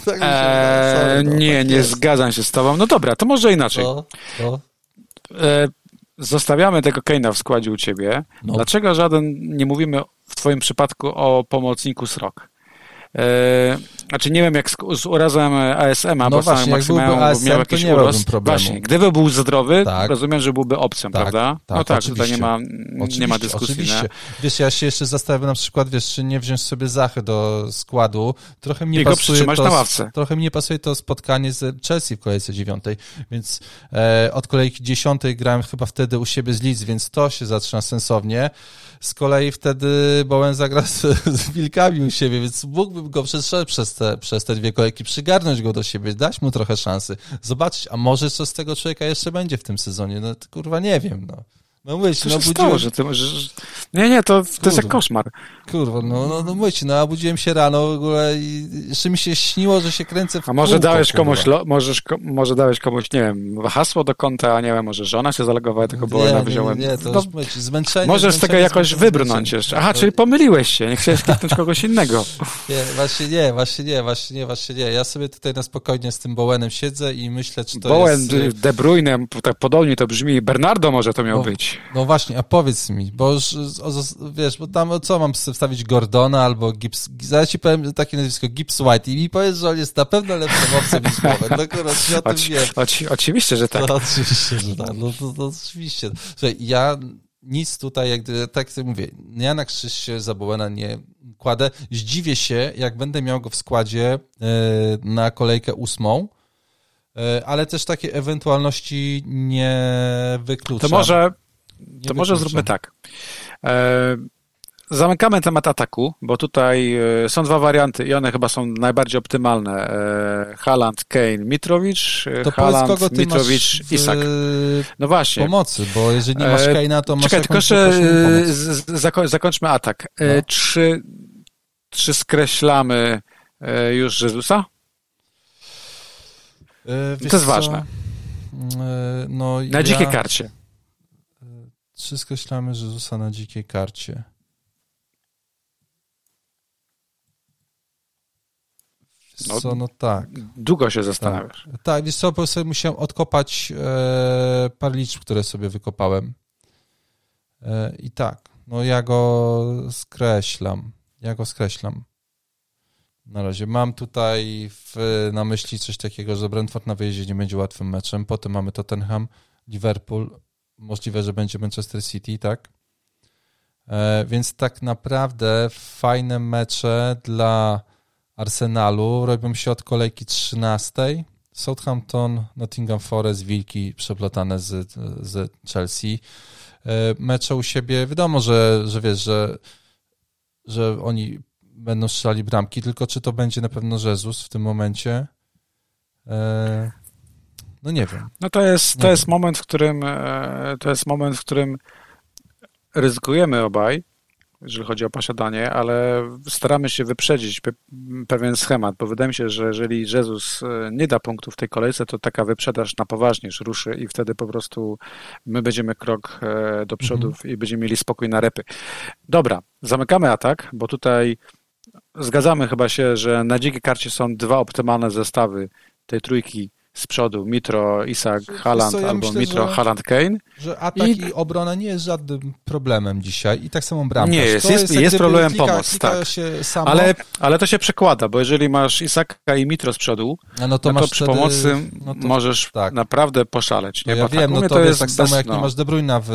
tak się Eee, sorry, no, nie, tak nie jest. zgadzam się z tobą. No dobra, to może inaczej. No, no. E, zostawiamy tego Kane'a w składzie u ciebie. No. Dlaczego żaden nie mówimy w twoim przypadku o pomocniku Srok? E, znaczy nie wiem jak z, z urazem ASM-a, No bo właśnie, jak byłby ASM, miał to jakiś nie uraz. problemu. Właśnie, gdyby był zdrowy, Tak. rozumiem, że byłby opcją, Tak, prawda? tak, no tak, oczywiście. tutaj nie ma, nie ma dyskusji. Oczywiście. Nie? Wiesz, ja się jeszcze zastanawiam na przykład, wiesz, czy nie wziąć sobie Zachy do składu. Trochę mi nie pasuje to, na ławce. Trochę mi nie pasuje to spotkanie z Chelsea w kolejce dziewiątej, więc e, od kolejki dziesiątej grałem chyba wtedy u siebie z Leeds, więc to się zaczyna sensownie. Z kolei wtedy Bowen zagra z, z Wilkami u siebie, więc mógłbym go przez, przez, te, przez te dwie kolejki przygarnąć go do siebie, dać mu trochę szansy, zobaczyć, a może co z tego człowieka jeszcze będzie w tym sezonie. No kurwa nie wiem, no. No mówię ci, no się stało, budziłem, że ty możesz... Nie, nie, to, to jest jak koszmar. kurwa, no, no, no mówię ci, no obudziłem się rano w ogóle i jeszcze mi się śniło, że się kręcę w A może kółko, dałeś kurwa. komuś, lo, możesz, ko, może dałeś komuś, nie wiem, hasło do konta, nie wiem, może żona się zalogowała, tylko nie, na nie, wyziąłem. nie, nie, to no, mówię ci, zmęczenie. możesz z tego jakoś wybrnąć jeszcze. Aha, czyli pomyliłeś się, nie chciałeś kliknąć kogoś innego. Nie, właśnie nie, właśnie nie, właśnie nie, właśnie nie. Ja sobie tutaj na spokojnie z tym Bowenem siedzę i myślę, czy to Bowen, jest... y, De Bruyne, tak podobnie to brzmi, Bernardo może to miał Bo- być. No właśnie, a powiedz mi, bo już, wiesz, bo tam co mam wstawić Gordona albo Gibbs, zaraz ci powiem takie nazwisko, Gibbs White i mi powiesz, że on jest na pewno lepszym opcją niż Bowen. No kurwa, czy o tym Oci, wiem. oci, oczywiście, że tak. No oczywiście, że tak, no to, to oczywiście. Słuchaj, ja nic tutaj, jak, gdy- tak jak mówię, ja na krzyż się za Bowena nie kładę. Zdziwię się, jak będę miał go w składzie e, na kolejkę ósmą, e, ale też takie ewentualności nie wykluczam. To może, Nie to może zróbmy tak. E, zamykamy temat ataku, bo tutaj e, są dwa warianty i one chyba są najbardziej optymalne. E, Haaland, Kane, Mitrowicz, e, To Haaland, Mitrowicz, masz Isak. No właśnie. pomocy, bo jeżeli nie masz E, Kane'a, to masz Czekaj, tylko jeszcze zakończmy atak. No. Czy, czy skreślamy już Jezusa? Wiesz to jest co? ważne. E, No, Na ja... dzikiej karcie. Czy skreślamy Jezusa na dzikiej karcie? No, co, no tak. Długo się Tak, zastanawiasz. tak wiesz co, po prostu musiałem odkopać e, parę liczb, które sobie wykopałem. E, I tak, no ja go skreślam. Ja go skreślam. Na razie mam tutaj w, na myśli coś takiego, że Brentford na wyjeździe nie będzie łatwym meczem. Potem mamy Tottenham, Liverpool, możliwe, że będzie Manchester City, tak? E, więc tak naprawdę fajne mecze dla Arsenalu robią się od kolejki 13. Southampton, Nottingham Forest, Wilki przeplotane z, z Chelsea. E, mecze u siebie, wiadomo, że, że wiesz, że, że oni będą strzelali bramki, tylko czy to będzie na pewno Jezus w tym momencie? E, no nie wiem. No to jest, to jest moment, w którym to jest moment, w którym ryzykujemy obaj, jeżeli chodzi o posiadanie, ale staramy się wyprzedzić pe pewien schemat, bo wydaje mi się, że jeżeli Jezus e, nie da punktów w tej kolejce, to taka wyprzedaż na poważnie już ruszy i wtedy po prostu my będziemy krok e, do przodu mhm. i będziemy mieli spokój na repy. Dobra, zamykamy atak, bo tutaj zgadzamy chyba się, że na dzikiej karcie są dwa optymalne zestawy tej trójki z przodu Mitro, Isak, Haland ja albo myślę, Mitro, że, Haland, Kane. Że atak i... i... obrona nie jest żadnym problemem dzisiaj i tak samo bramkarz. Nie jest, jest, jest, jest problemem klika, pomoc, klika tak. Samo... Ale, ale to się przekłada, bo jeżeli masz Isaka i Mitro z przodu, no, no to, no to przy wtedy, pomocy no to, możesz tak. naprawdę poszaleć. Nie? No ja bo wiem, tak, no to, to jest tak samo jak nie masz De Bruyna w,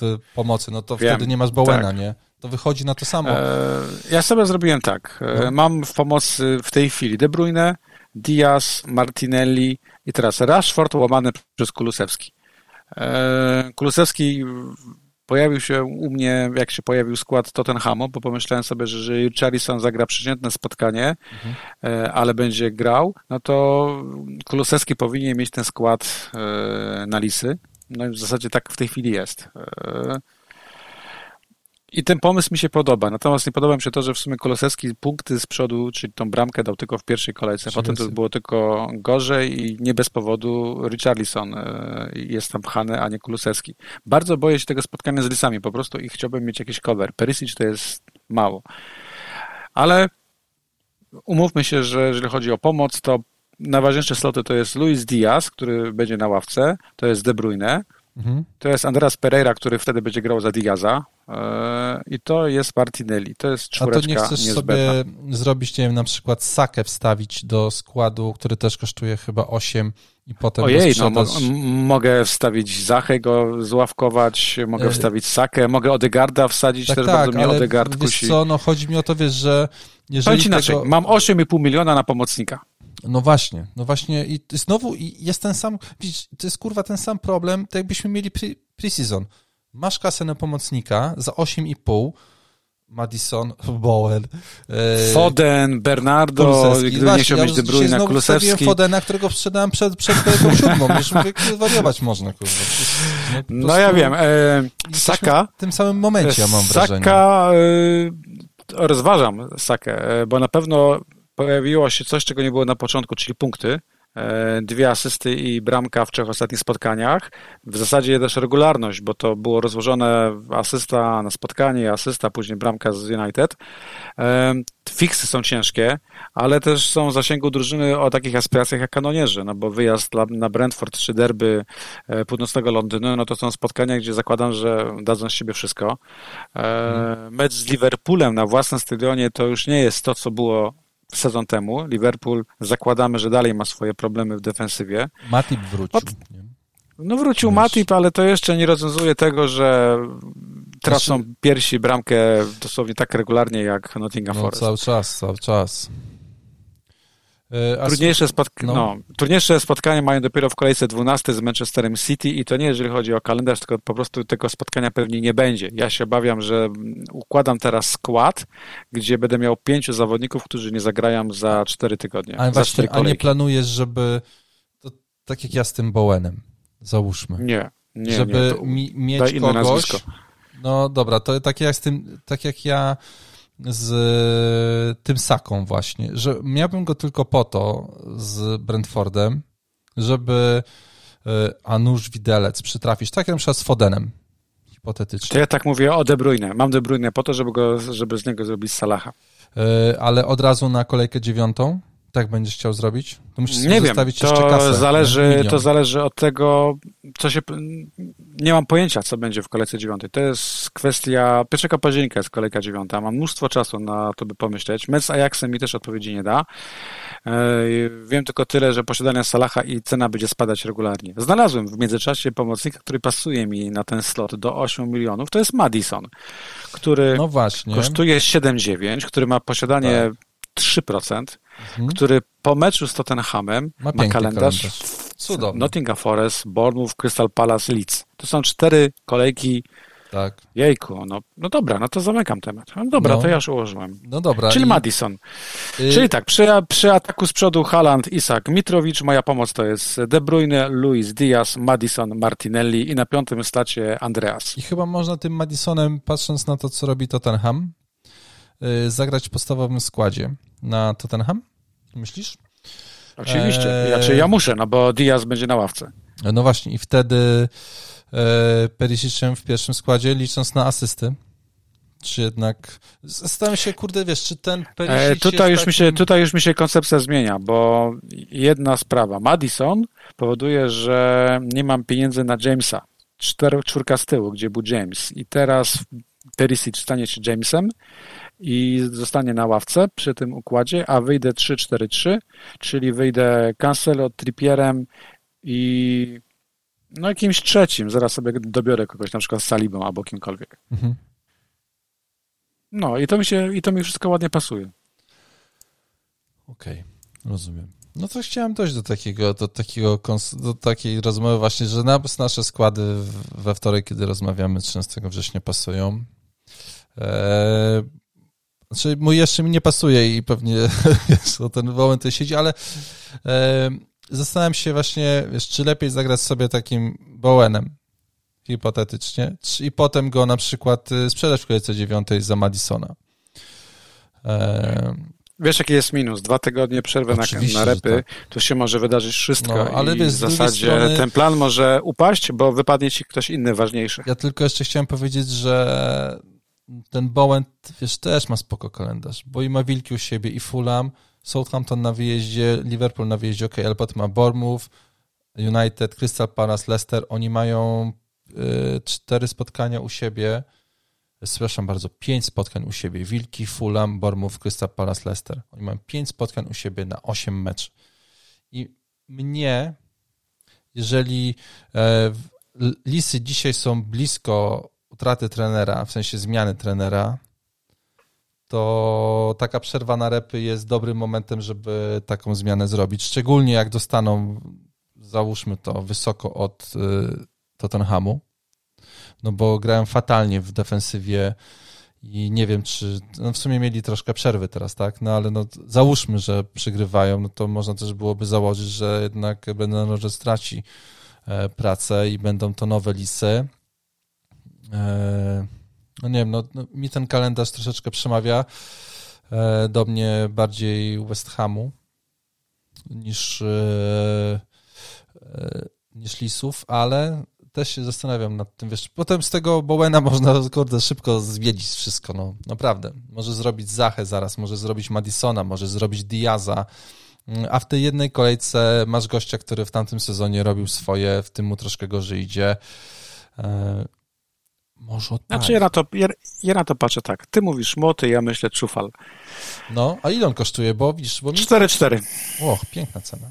w pomocy, no to wiem, wtedy nie masz Bowena, tak. nie? To wychodzi na to samo. E, ja sobie zrobiłem tak. E, no. Mam w pomocy w tej chwili De Bruyne, Diaz, Martinelli, i teraz Rashford łamany przez Kulusewski. E, Kulusewski pojawił się u mnie, jak się pojawił skład Tottenhamu, bo pomyślałem sobie, że jeżeli Richarlison zagra przeciętne spotkanie, mhm. E, ale będzie grał, no to Kulusewski powinien mieć ten skład e, na lisy. No i w zasadzie tak w tej chwili jest. I ten pomysł mi się podoba. Natomiast nie podoba mi się to, że w sumie Kolosewski punkty z przodu, czyli tą bramkę dał tylko w pierwszej kolejce. Potem to było tylko gorzej i nie bez powodu Richarlison e, jest tam pchany, a nie Kulusewski. Bardzo boję się tego spotkania z Lisami po prostu i chciałbym mieć jakiś cover. Perisic to jest mało. Ale umówmy się, że jeżeli chodzi o pomoc, to najważniejsze sloty to jest Luis Diaz, który będzie na ławce, to jest De Bruyne, mhm. to jest Andreas Pereira, który wtedy będzie grał za Diaza, i to jest Martinelli. To jest czwóreczka A to nie chcesz niezbędna. sobie zrobić, nie wiem, na przykład Sakę wstawić do składu, który też kosztuje chyba 8 i potem Ojej, no mo mogę wstawić Zachę, go zławkować, mogę wstawić Sakę, mogę Odegarda wsadzić, tak, też tak, bardzo mnie ale Odegard wiesz kusi. co, no chodzi mi o to, wiesz, że jeżeli tego... inaczej, mam 8,5 miliona na pomocnika. No właśnie, no właśnie i znowu jest ten sam, widzisz, to jest kurwa ten sam problem, tak jakbyśmy mieli pre-season. Pre masz kasę na pomocnika za 8,5 Madison, Bowen, e, Foden, Bernardo, Kulusewski. gdy nie chciał ja mieć De Bruyne, Kulusewski. Fodena, którego sprzedałem przed, przed kolejką siódmą, już wariować można, kurwa. No, no ja wiem, e, Saka... W tym samym momencie, ja mam wrażenie. Saka, e, rozważam Sakę, e, bo na pewno pojawiło się coś, czego nie było na początku, czyli punkty. E, dwie asysty i bramka w trzech ostatnich spotkaniach. W zasadzie też regularność, bo to było rozłożone asysta na spotkanie, asysta, później bramka z United. E, fiksy są ciężkie, ale też są w zasięgu drużyny o takich aspiracjach jak kanonierzy, no bo wyjazd na Brentford czy derby e, północnego Londynu, no to są spotkania, gdzie zakładam, że dadzą z siebie wszystko. Mecz z Liverpoolem na własnym stadionie to już nie jest to, co było sezon temu. Liverpool zakładamy, że dalej ma swoje problemy w defensywie. Matip wrócił. no wrócił. Matip, ale to jeszcze nie rozwiązuje tego, że tracą piersi bramkę dosłownie tak regularnie jak Nottingham no, Forest. Cały czas, cały czas. E, trudniejsze, spotka- no. No, trudniejsze spotkanie mają dopiero w kolejce 12 z Manchesterem City i to nie jeżeli chodzi o kalendarz, tylko po prostu tego spotkania pewnie nie będzie. Ja się obawiam, że układam teraz skład, gdzie będę miał pięciu zawodników, którzy nie zagrają za 4 tygodnie. Ale właśnie, a nie planujesz, żeby to, tak jak ja z tym Bowenem, załóżmy. Nie, nie, żeby nie, mi, mieć kogoś. Nazwisko. No dobra, to tak jak z tym, tak jak ja z tym Saką właśnie, że miałbym go tylko po to z Brentfordem, żeby e, a nóż widelec przytrafić, tak jak na przykład z Fodenem, hipotetycznie. To ja tak mówię o De Bruyne. Mam De Bruyne po to, żeby, go, żeby z niego zrobić Salaha. E, ale od razu na kolejkę dziewiątą tak będziesz chciał zrobić? To musisz nie wiem, to zależy, to zależy od tego, co się... Nie mam pojęcia, co będzie w kolejce dziewiątej. To jest kwestia... 1 października jest kolejka dziewiąta. Mam mnóstwo czasu na to, by pomyśleć. Mecz z Ajaxem mi też odpowiedzi nie da. E, wiem tylko tyle, że posiadania Salaha i cena będzie spadać regularnie. Znalazłem w międzyczasie pomocnika, który pasuje mi na ten slot do 8 milionów. To jest Madison, który no kosztuje 7,9, który ma posiadanie tak 3%, mhm. który po meczu z Tottenhamem ma, ma kalendarz, kalendarz. Nottingham Forest, Bournemouth, Crystal Palace, Leeds. To są cztery kolejki tak. Jejku, no, no dobra, no to zamykam temat. No dobra, no. to ja już ułożyłem. No dobra. Czyli i... Madison. Y... Czyli tak, przy, przy ataku z przodu Haaland, Isak, Mitrowicz, moja pomoc to jest De Bruyne, Luis Diaz, Madison, Martinelli i na piątym stacie Andreas. I chyba można tym Madisonem, patrząc na to, co robi Tottenham, Y, zagrać w podstawowym składzie na Tottenham? Myślisz? Oczywiście. Eee... Znaczy ja muszę, no bo Diaz będzie na ławce. No właśnie i wtedy e, Perisicem w pierwszym składzie, licząc na asysty. Czy jednak. Zastanawiam się, kurde, wiesz, czy ten Perisic. E, tutaj, już takim... mi się, tutaj już mi się koncepcja zmienia, bo jedna sprawa. Madison powoduje, że nie mam pieniędzy na Jamesa. Czter, czwórka z tyłu, gdzie był James. I teraz Perisic stanie się Jamesem i zostanie na ławce przy tym układzie, a wyjdę 3-4-3, czyli wyjdę Cancelo, Trippierem i no jakimś trzecim, zaraz sobie dobiorę kogoś, na przykład z Salibą albo kimkolwiek. Mhm. No i to mi się, i to mi wszystko ładnie pasuje. Okej, okay, rozumiem. No to chciałem dojść do takiego, do takiego, do takiej rozmowy właśnie, że nasze składy we wtorek, kiedy rozmawiamy 13 września pasują. Eee, znaczy, mój jeszcze mi nie pasuje i pewnie wiesz, ten moment to siedzi, ale e, zastanawiam się właśnie, wiesz, czy lepiej zagrać sobie takim Bowenem, hipotetycznie, i potem go na przykład y, sprzedać w kolejce dziewiątej za Madisona. E, Wiesz, jaki jest minus? Dwa tygodnie przerwy na, na repy, tak. tu się może wydarzyć wszystko no, ale i w zasadzie strony... ten plan może upaść, bo wypadnie ci ktoś inny ważniejszy. Ja tylko jeszcze chciałem powiedzieć, że ten Bowen, wiesz, też ma spoko kalendarz, bo i ma Wilki u siebie, i Fulham, Southampton na wyjeździe, Liverpool na wyjeździe, ok, ale potem ma Bournemouth, United, Crystal Palace, Leicester, oni mają y, cztery spotkania u siebie, przepraszam bardzo, pięć spotkań u siebie, Wilki, Fulham, Bournemouth, Crystal Palace, Leicester. Oni mają pięć spotkań u siebie na osiem mecz. I mnie, jeżeli e, Lisy dzisiaj są blisko utraty trenera, w sensie zmiany trenera, to taka przerwa na repy jest dobrym momentem, żeby taką zmianę zrobić. Szczególnie jak dostaną, załóżmy to, wysoko od y, Tottenhamu, no bo grają fatalnie w defensywie i nie wiem, czy no w sumie mieli troszkę przerwy teraz, tak? No ale no, załóżmy, że przygrywają, no to można też byłoby założyć, że jednak Brendan Rodgers straci e, pracę i będą to nowe lisy no nie wiem, no, no, mi ten kalendarz troszeczkę przemawia e, do mnie bardziej West Hamu niż, e, niż Lisów, ale też się zastanawiam nad tym, wiesz, potem z tego Bowena można, kurde, szybko zwiedzić wszystko, no, naprawdę. Może zrobić Zachę zaraz, może zrobić Madisona, może zrobić Diaza, a w tej jednej kolejce masz gościa, który w tamtym sezonie robił swoje, w tym mu troszkę gorzej idzie. Może. Znaczy ja na, to, ja, ja, na to patrzę tak. Ty mówisz moty, ja myślę czufal. No, a ile on kosztuje? Bo widzisz, bo... 4-4. Och, piękna cena.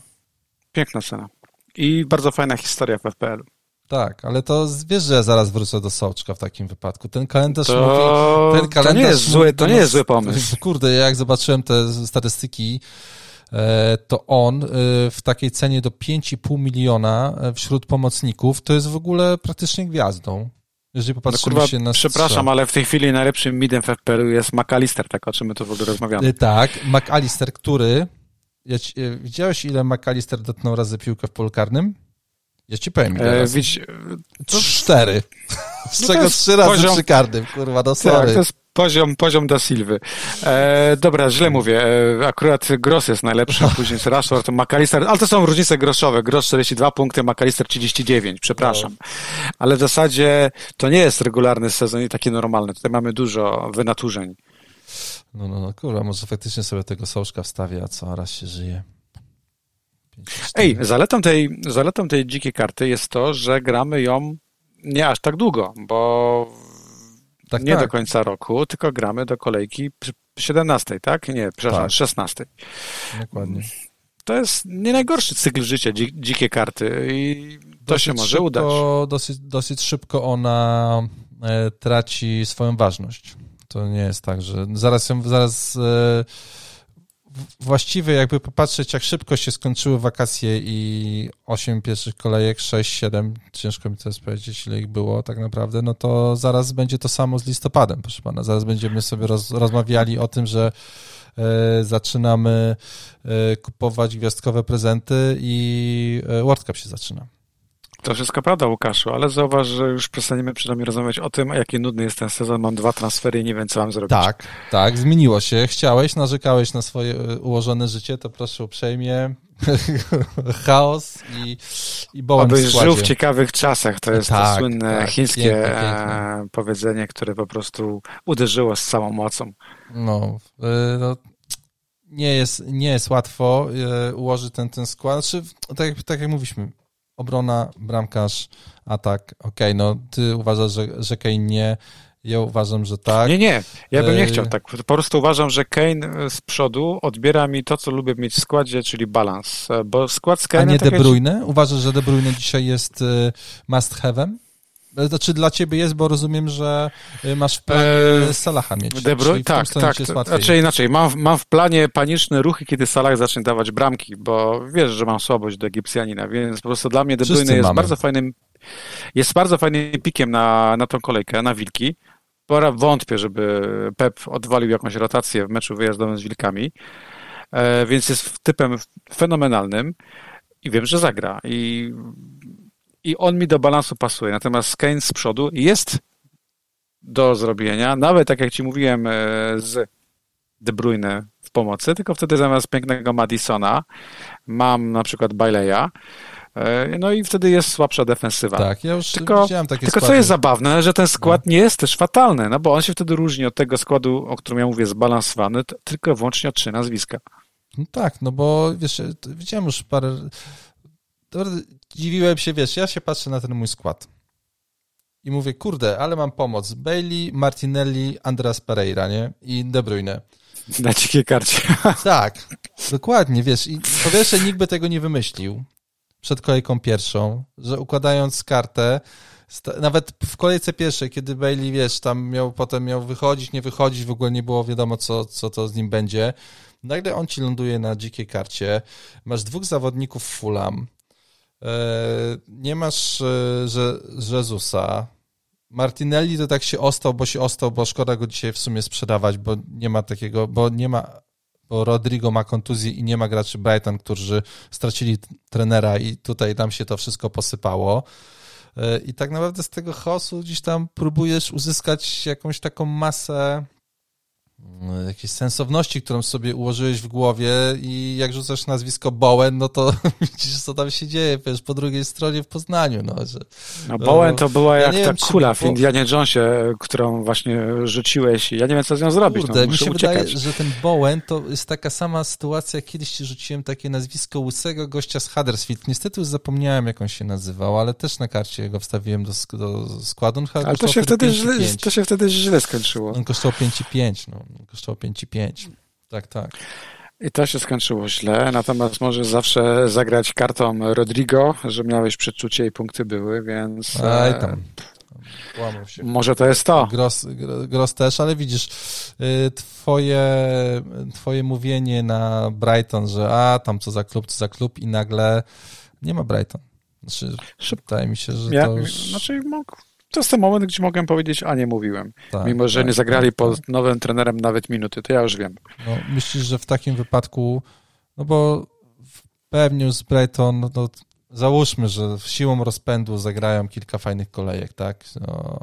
Piękna cena. I bardzo fajna historia w FPL. Tak, ale to wiesz, że ja zaraz wrócę do Soczka w takim wypadku. Ten kalendarz to, mówi... Ten kalendarz to nie jest zły, to nie jest zły pomysł. Kurde, jak zobaczyłem te statystyki, e, to on e, w takiej cenie do 5,5 miliona e, wśród pomocników to jest w ogóle praktycznie gwiazdą. Jeżeli popatrzymy no, kurwa, się na Przepraszam, strzał. ale w tej chwili najlepszym midem w FPL jest McAllister, tak o czym my tu w ogóle rozmawiamy. Y, tak, McAllister, który... Ja ci, y, widziałeś, ile McAllister dotknął razy piłkę w polu karnym? Ja ci powiem, ile e, widz... to... Cztery. Z no czego trzy razy poziom... przy kurwa, no sorry. Tak, to jest Poziom, poziom da Silwy. E, dobra, źle mówię. E, akurat Gross jest najlepszy, a później jest Rashford, McAllister, ale to są różnice groszowe. Gross 42 punkty, McAllister 39, przepraszam. No. Ale w zasadzie to nie jest regularny sezon i taki normalny. Tutaj mamy dużo wynaturzeń. No, no, no, kurwa, może faktycznie sobie tego sołczka wstawię, a co, raz się żyje. Ej, zaletą tej, zaletą tej dzikiej karty jest to, że gramy ją nie aż tak długo, bo tak, nie tak. do końca roku, tylko gramy do kolejki 17, tak? Nie, przepraszam, tak. 16. Dokładnie. To jest nie najgorszy cykl życia, dzikie karty i to dosyć się może szybko, udać. Dosyć, dosyć szybko ona e, traci swoją ważność. To nie jest tak, że zaraz, zaraz e, właściwie jakby popatrzeć, jak szybko się skończyły wakacje i 8 pierwszych kolejek, 6, 7, ciężko mi teraz powiedzieć, ile ich było tak naprawdę, no to zaraz będzie to samo z listopadem, proszę pana. Zaraz będziemy sobie roz, rozmawiali o tym, że e, zaczynamy e, kupować gwiazdkowe prezenty i e, World Cup się zaczyna. To wszystko prawda, Łukaszu, ale zauważ, że już przestaniemy przynajmniej rozmawiać o tym, jaki nudny jest ten sezon. Mam dwa transfery i nie wiem, co mam zrobić. Tak, tak, zmieniło się. Chciałeś, narzekałeś na swoje e, ułożone życie, to proszę uprzejmie. Chaos i, i bołem Obyś żył w ciekawych czasach. To jest tak, to słynne tak, chińskie piękne, piękne. powiedzenie, które po prostu uderzyło z całą mocą. No, e, no nie jest, nie jest łatwo e, ułożyć ten, ten skład. Znaczy, tak, tak jak mówiliśmy, obrona, bramkarz, atak, okej, okay, no ty uważasz, że, że Kane nie, ja uważam, że tak. Nie, nie, ja bym nie chciał tak. Po prostu uważam, że Kane z przodu odbiera mi to, co lubię mieć w składzie, czyli balans, bo skład z Kane... A nie De Bruyne? Uważasz, że De Bruyne dzisiaj jest y, must have'em? Znaczy dla ciebie jest, bo rozumiem, że y, masz w planie eee, Salaha mieć. De Bruyne, tak, tak. Znaczy inaczej, mam, mam w planie paniczne ruchy, kiedy Salah zacznie dawać bramki, bo wiesz, że mam słabość do Egipcjanina, więc po prostu dla mnie De Bruyne jest bardzo fajnym jest bardzo fajnym pikiem na, na tą kolejkę, na Wilki. Pora wątpię, żeby Pep odwalił jakąś rotację w meczu wyjazdowym z Wilkami, e, więc jest typem fenomenalnym i wiem, że zagra. I i on mi do balansu pasuje. Natomiast Kane z przodu jest do zrobienia, nawet tak jak ci mówiłem e, z De Bruyne w pomocy, tylko wtedy zamiast pięknego Madisona mam na przykład Baileya, e, no i wtedy jest słabsza defensywa. Tak, ja już tylko, widziałem takie Tylko składy. co jest zabawne, że ten skład no. nie jest też fatalny, no bo on się wtedy różni od tego składu, o którym ja mówię, zbalansowany, tylko wyłącznie o trzy nazwiska. No tak, no bo wiesz, widziałem już parę dziwiłem się, wiesz, ja się patrzę na ten mój skład i mówię, kurde, ale mam pomoc. Bailey, Martinelli, Andreas Pereira, nie? I De Bruyne. Na dzikiej karcie. Tak, dokładnie, wiesz. I po pierwsze, nikt by tego nie wymyślił przed kolejką pierwszą, że układając kartę, nawet w kolejce pierwszej, kiedy Bailey, wiesz, tam miał, potem miał wychodzić, nie wychodzić, w ogóle nie było wiadomo, co, co to z nim będzie. Nagle on ci ląduje na dzikiej karcie. Masz dwóch zawodników Fulham, nie masz e, że, Jezusa. Martinelli to tak się ostał, bo się ostał, bo szkoda go dzisiaj w sumie sprzedawać, bo nie ma takiego, bo nie ma, bo Rodrigo ma kontuzję i nie ma graczy Brighton, którzy stracili trenera i tutaj tam się to wszystko posypało. E, I tak naprawdę z tego chaosu gdzieś tam próbujesz uzyskać jakąś taką masę jakiejś sensowności, którą sobie ułożyłeś w głowie i jak rzucasz nazwisko Bowen, no to widzisz, co tam się dzieje, wiesz, po drugiej stronie w Poznaniu, no, że... No, Bowen to była ja jak ta wiem, kula w Indianie Jonesie, którą właśnie rzuciłeś i ja nie wiem, co z nią zrobić, Kurde, no, mi się uciekać. wydaje, że ten Bowen to jest taka sama sytuacja, jak kiedyś ci rzuciłem takie nazwisko łysego gościa z Huddersfield. Niestety już zapomniałem, jak on się nazywał, ale też na karcie go wstawiłem do, do składu. ale to się, wtedy źle, to się wtedy źle skończyło. On kosztował 5,5, no kosztował 5,5. Tak, tak. I to się skończyło źle, natomiast możesz zawsze zagrać kartą Rodrigo, że miałeś przeczucie i punkty były, więc... Aj e, tam. Może to jest to. Gros, Gros też, ale widzisz, y, twoje, twoje mówienie na Brighton, że a, tam co za klub, co za klub i nagle nie ma Brighton. Znaczy, wydaje mi się, że ja, to już... Znaczy, to jest ten moment, gdzie mogłem powiedzieć, a nie mówiłem. Tak, Mimo, że tak, nie zagrali tak, pod tak. nowym trenerem nawet minuty, to ja już wiem. No, myślisz, że w takim wypadku, no bo pewnie z Brighton, no, no, załóżmy, że siłą rozpędu zagrają kilka fajnych kolejek, tak? No,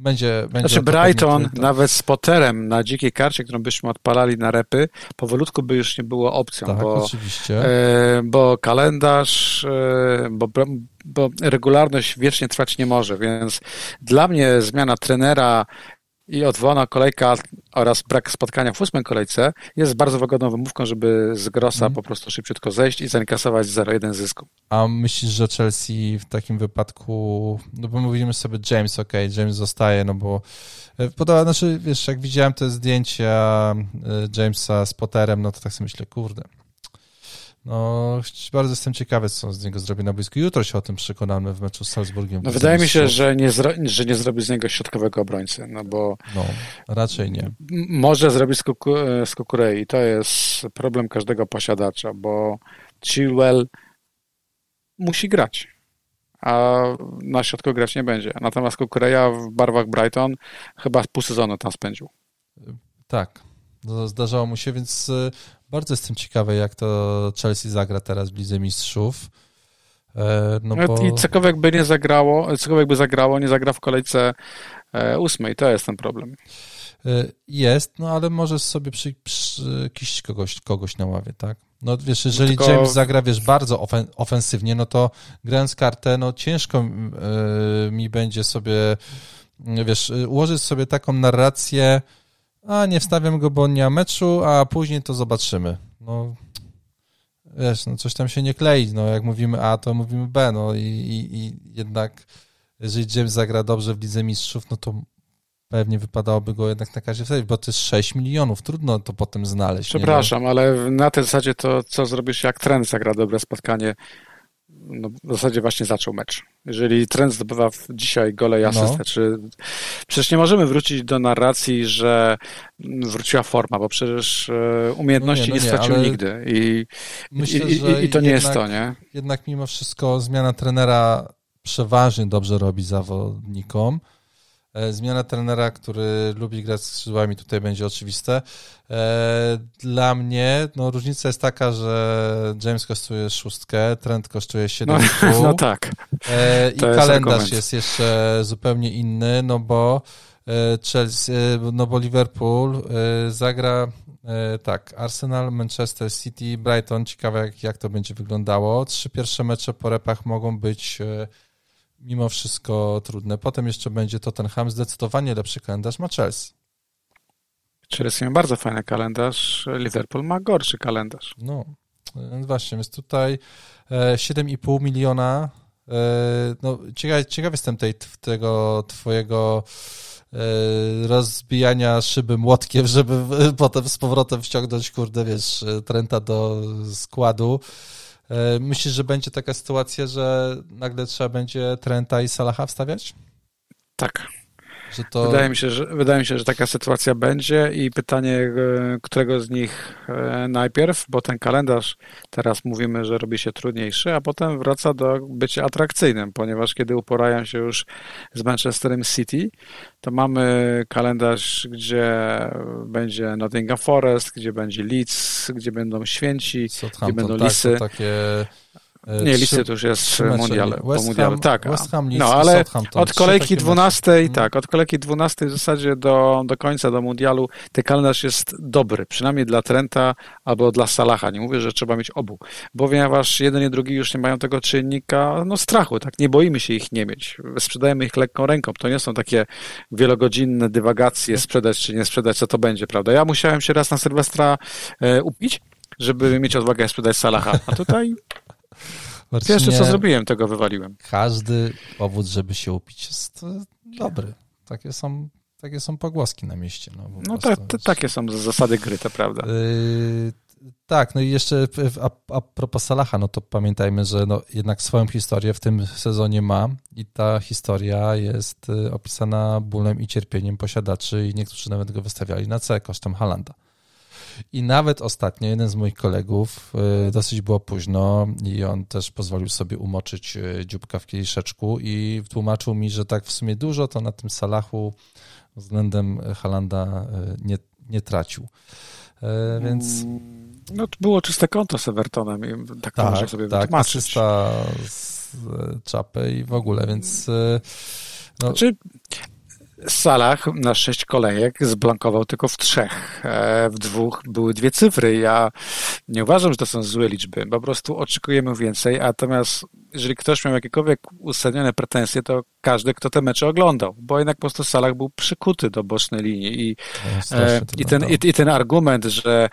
będzie, będzie znaczy Brighton nawet z Potterem na dzikiej karcie, którą byśmy odpalali na repy, powolutku by już nie było opcją, tak, bo, oczywiście. E, bo kalendarz, e, bo, bo regularność wiecznie trwać nie może, więc dla mnie zmiana trenera i odwołana kolejka oraz brak spotkania w ósmej kolejce jest bardzo wygodną wymówką, żeby z Grossa mm. po prostu szybciutko zejść i zainkasować 0-1 zysku. A myślisz, że Chelsea w takim wypadku, no bo mówimy sobie James, ok, James zostaje, no bo e, podoba, znaczy wiesz, jak widziałem te zdjęcia e, Jamesa z Potterem, no to tak sobie myślę, kurde, no, bardzo jestem ciekawy, co z niego zrobi na boisku. Jutro się o tym przekonamy w meczu z Salzburgiem. No, wydaje mi się, że nie, że nie zrobi z niego środkowego obrońcy, no bo... No, raczej nie. Może zrobić z, Kuku, z Kukurei. To jest problem każdego posiadacza, bo Chilwell musi grać, a na środku grać nie będzie. Natomiast Kukureja w barwach Brighton chyba pół sezonu tam spędził. Tak, zdarzało mu się, więc bardzo jestem ciekawy, jak to Chelsea zagra teraz w Lidze Mistrzów. E, no bo... I cokolwiek by nie zagrało, cokolwiek by zagrało, nie zagra w kolejce e, ósmej. To jest ten problem. E, jest, no ale możesz sobie przy, przy, kogoś, kogoś na ławie, tak? No wiesz, jeżeli Tylko... James zagra, wiesz, bardzo ofen, ofensywnie, no to grając kartę, no ciężko mi będzie sobie, wiesz, ułożyć sobie taką narrację, a nie wstawiam go, bo nie ma meczu, a później to zobaczymy. No, wiesz, no coś tam się nie klei, no jak mówimy A, to mówimy B, no i, i, i jednak jeżeli James zagra dobrze w Lidze Mistrzów, no to pewnie wypadałoby go jednak na każdy wstawić, bo to jest 6 milionów, trudno to potem znaleźć. Przepraszam, ale na tej zasadzie to co zrobisz, jak trend zagra dobre spotkanie no, w zasadzie właśnie zaczął mecz. Jeżeli trend zdobywa dzisiaj gole i asystę, no. czy przecież nie możemy wrócić do narracji, że wróciła forma, bo przecież e, umiejętności no nie, no nie, nie stracił nigdy i, myślę, i, i, i to nie jednak, jest to, nie? Jednak mimo wszystko zmiana trenera przeważnie dobrze robi zawodnikom. E, zmiana trenera, który lubi grać skrzydłami, tutaj będzie oczywiste. E, dla mnie no, różnica jest taka, że James kosztuje szóstkę, Trent kosztuje 7,5. No, no tak. E, I kalendarz argument. jest jeszcze zupełnie inny, no bo Chelsea, no bo Liverpool zagra tak, Arsenal, Manchester City, Brighton, ciekawe jak, jak to będzie wyglądało. Trzy pierwsze mecze po repach mogą być mimo wszystko trudne. Potem jeszcze będzie Tottenham, zdecydowanie lepszy kalendarz ma Chelsea. Chelsea ma bardzo fajny kalendarz, Liverpool ma gorszy kalendarz. No, właśnie, więc tutaj 7,5 e, miliona. E, no, ciekaw, ciekaw jestem tej, tego twojego e, rozbijania szyby młotkiem, żeby potem z powrotem wciągnąć, kurde, wiesz, Trenta do składu. E, myślisz, że będzie taka sytuacja, że nagle trzeba będzie Trenta i Salaha wstawiać? Tak. To... Wydaje, mi się, że, wydaje mi się, że taka sytuacja będzie i pytanie, e, którego z nich e, najpierw, bo ten kalendarz teraz mówimy, że robi się trudniejszy, a potem wraca do bycia atrakcyjnym, ponieważ kiedy uporają się już z Manchesterem City, to mamy kalendarz, gdzie będzie Nottingham Forest, gdzie będzie Leeds, gdzie będą święci, gdzie będą tak, Lisy. takie nie, listy to już jest mundial, West mundialu, tak. West Ham, no, ale od kolejki 12, mecze. tak, od kolejki 12 w zasadzie do, do końca, do mundialu, ten kalendarz jest dobry, przynajmniej dla Trenta albo dla Salaha. Nie mówię, że trzeba mieć obu, ponieważ jeden i drugi już nie mają tego czynnika, no strachu, tak, nie boimy się ich nie mieć. Sprzedajemy ich lekką ręką. To nie są takie wielogodzinne dywagacje, sprzedać czy nie sprzedać, co to będzie, prawda? Ja musiałem się raz na Sylwestra e, upić, żeby mieć odwagę sprzedać Salaha, a tutaj Marcinie, Pierwsze, co zrobiłem, tego wywaliłem. Każdy powód, żeby się upić jest e, dobry. Takie są, takie są pogłoski na mieście. No, no tak, takie są zasady gry, to prawda. Yy, tak, no i jeszcze a, a propos Salaha, no to pamiętajmy, że no jednak swoją historię w tym sezonie ma i ta historia jest e, opisana bólem i cierpieniem posiadaczy i niektórzy nawet go wystawiali na C kosztem Halanda. I nawet ostatnio jeden z moich kolegów, y, dosyć było późno i on też pozwolił sobie umoczyć y, dzióbka w kieliszeczku i tłumaczył mi, że tak w sumie dużo to na tym Salachu względem Halanda y, nie, nie tracił. Więc... No to było czyste konto z Evertonem i tak, tak można sobie tak, wytłumaczyć. Czysta z czapy i w ogóle, więc... No... Znaczy, Salach na sześć kolejek zblankował tylko w trzech. E, w dwóch były dwie cyfry. Ja nie uważam, że to są złe liczby. Po prostu oczekujemy więcej. Natomiast jeżeli ktoś miał jakiekolwiek uzasadnione pretensje, to każdy, kto te mecze oglądał, bo jednak po prostu Salach był przykuty do bocznej linii. I, e, i, ten, i, i ten argument, że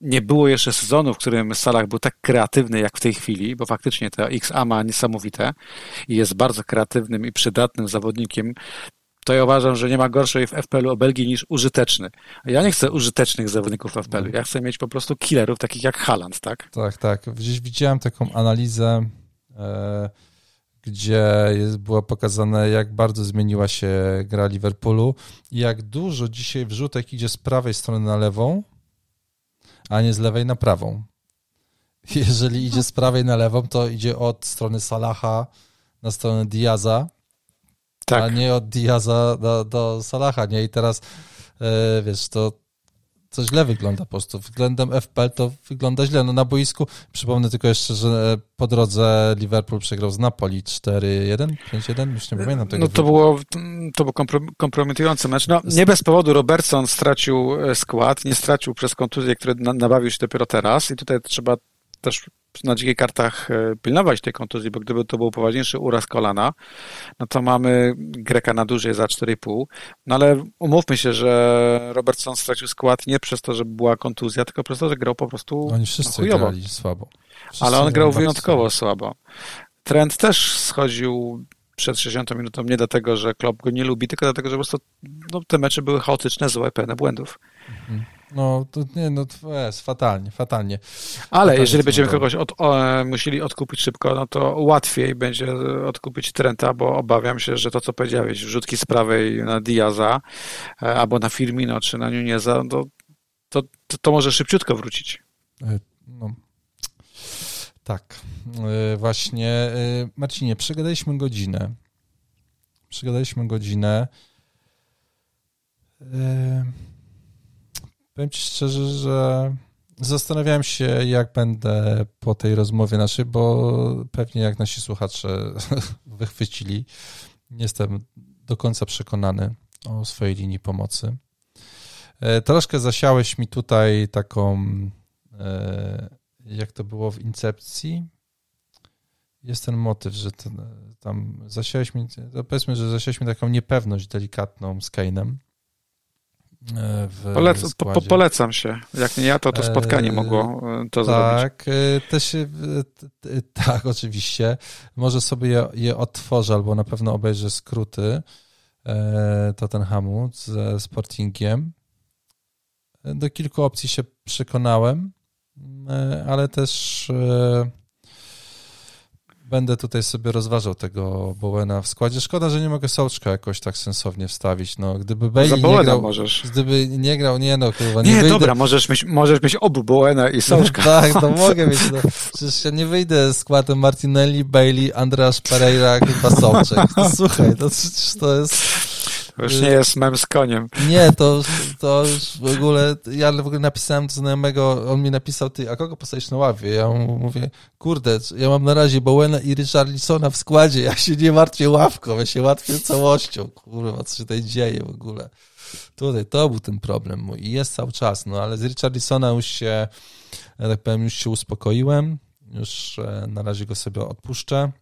nie było jeszcze sezonu, w którym Salah był tak kreatywny jak w tej chwili, bo faktycznie to XA ma niesamowite i jest bardzo kreatywnym i przydatnym zawodnikiem, to ja uważam, że nie ma gorszej w FPL-u o Belgii niż użyteczny. Ja nie chcę użytecznych zawodników w FPL-u, ja chcę mieć po prostu killerów takich jak Haaland, tak? Tak, tak. Gdzieś widziałem taką analizę, e, gdzie jest, było pokazane, jak bardzo zmieniła się gra Liverpoolu i jak dużo dzisiaj wrzutek idzie z prawej strony na lewą, a nie z lewej na prawą. Jeżeli idzie z prawej na lewą, to idzie od strony Salaha na stronę Diaza, tak. a nie od Diaza do, do Salaha, nie? I teraz, e, wiesz, to to źle wygląda po prostu. Względem FPL to wygląda źle. No na boisku, przypomnę tylko jeszcze, że po drodze Liverpool przegrał z Napoli 4-1, 5-1, już nie pamiętam tego. No to było, to był kompromitujący mecz. No nie bez powodu Robertson stracił e, skład, nie stracił przez kontuzję, które nabawił się dopiero teraz i tutaj trzeba też na dzikich kartach e, pilnować tej kontuzji, bo gdyby to był poważniejszy uraz kolana, no to mamy Greka na dłużej za 4,5. No ale umówmy się, że Robertson stracił skład nie przez to, że była kontuzja, tylko przez to, że grał po prostu Oni wszyscy no, grali słabo. Wszyscy ale on grał wyjątkowo słabo. Trend też schodził przed 60 minutą nie dlatego, że Klopp go nie lubi, tylko dlatego, że po prostu no, te mecze były chaotyczne, złe, pełne błędów. Mhm. No, to nie, no to jest fatalnie, fatalnie. Ale fatalnie jeżeli będziemy kogoś od, o, musieli odkupić szybko, no to łatwiej będzie odkupić Trenta, bo obawiam się, że to, co powiedziałeś, rzutki z prawej na Diaza e, albo na Firmino czy na Nuneza, to, to, to, to może szybciutko wrócić. E, no. Tak, e, właśnie. Marcinie, przegadaliśmy godzinę. Przegadaliśmy godzinę. Powiem Ci szczerze, że zastanawiałem się, jak będę po tej rozmowie naszej, bo pewnie jak nasi słuchacze wychwycili, nie jestem do końca przekonany o swojej linii pomocy. E, troszkę zasiałeś mi tutaj taką, e, jak to było w Incepcji. Jest ten motyw, że ten, tam zasiałeś mi, powiedzmy, że zasiałeś mi taką niepewność delikatną z Kane'em. E, Polec, po, po, polecam się. Jak nie ja, to to spotkanie e, mogło e, to tak, zrobić. Też, tak, oczywiście. Może sobie je, je odtworzę, albo na pewno obejrzę skróty Tottenhamu ze Sportingiem. Do kilku opcji się przekonałem, ale też Będę tutaj sobie rozważał tego Bowena w składzie. Szkoda, że nie mogę Sołczka jakoś tak sensownie wstawić. No, gdyby Bailey nie grał, możesz. gdyby nie grał, nie no, kurwa, nie, nie wyjdę. dobra, możesz mieć, możesz mieć obu Bowena i Sołczka. tak, to mogę mieć, no. Przecież ja nie wyjdę z składem Martinelli, Bailey, Andreas Pereira, chyba Sołczek. Słuchaj, to przecież to jest już nie jest mem z koniem. Nie, to, to już w ogóle, ja w ogóle napisałem do znajomego, on mi napisał, ty, a kogo postawisz na ławie? Ja mu mówię, kurde, ja mam na razie Bowena i Richarlisona w składzie, ja się nie martwię ławką, ja się martwię całością, kurwa, co się tutaj dzieje w ogóle. Tutaj to był ten problem mój i jest cały czas, no ale z Richarlisona już się, tak powiem, już się uspokoiłem, już e, na razie go sobie odpuszczę,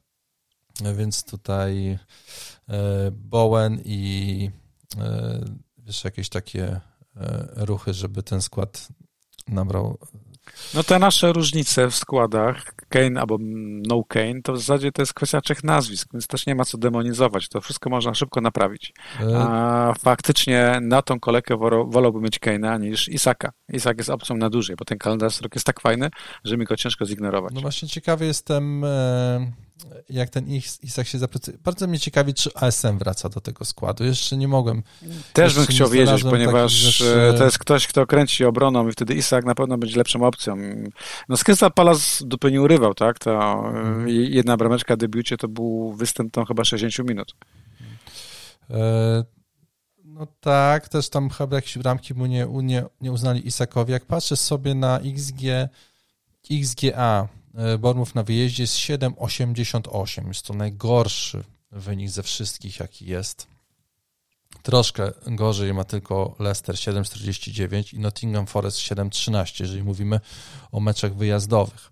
więc tutaj Bowen i e, wiesz, jakieś takie e, ruchy, żeby ten skład nabrał. No te nasze różnice w składach, Kane albo no Kane, to w zasadzie to jest kwestia trzech nazwisk, więc też nie ma co demonizować. To wszystko można szybko naprawić. A faktycznie na tą kolejkę wolałbym mieć Kane'a niż Isaka. Isak jest opcją na dłużej, bo ten kalendarz rok jest tak fajny, że mi go ciężko zignorować. No właśnie ciekawy jestem jak ten Isak się zapracuje. Bardzo mnie ciekawi, czy ASM wraca do tego składu. Jeszcze nie mogłem. Też bym chciał wiedzieć, ponieważ e, to jest ktoś, kto kręci obroną i wtedy Isak na pewno będzie lepszą opcją. No z Crystal Palace dupy nie urywał, tak? Ta hmm. jedna brameczka w debiucie to był występ tam chyba 60 minut. E, no tak, też tam chyba jakieś bramki mu nie, nie, nie uznali Isakowi. Jak patrzę sobie na XG, XGA, E, Bormów na wyjeździe jest 7,88. Jest to najgorszy wynik ze wszystkich, jaki jest. Troszkę gorzej ma tylko Leicester 7,49 i Nottingham Forest 7,13, jeżeli mówimy o meczach wyjazdowych.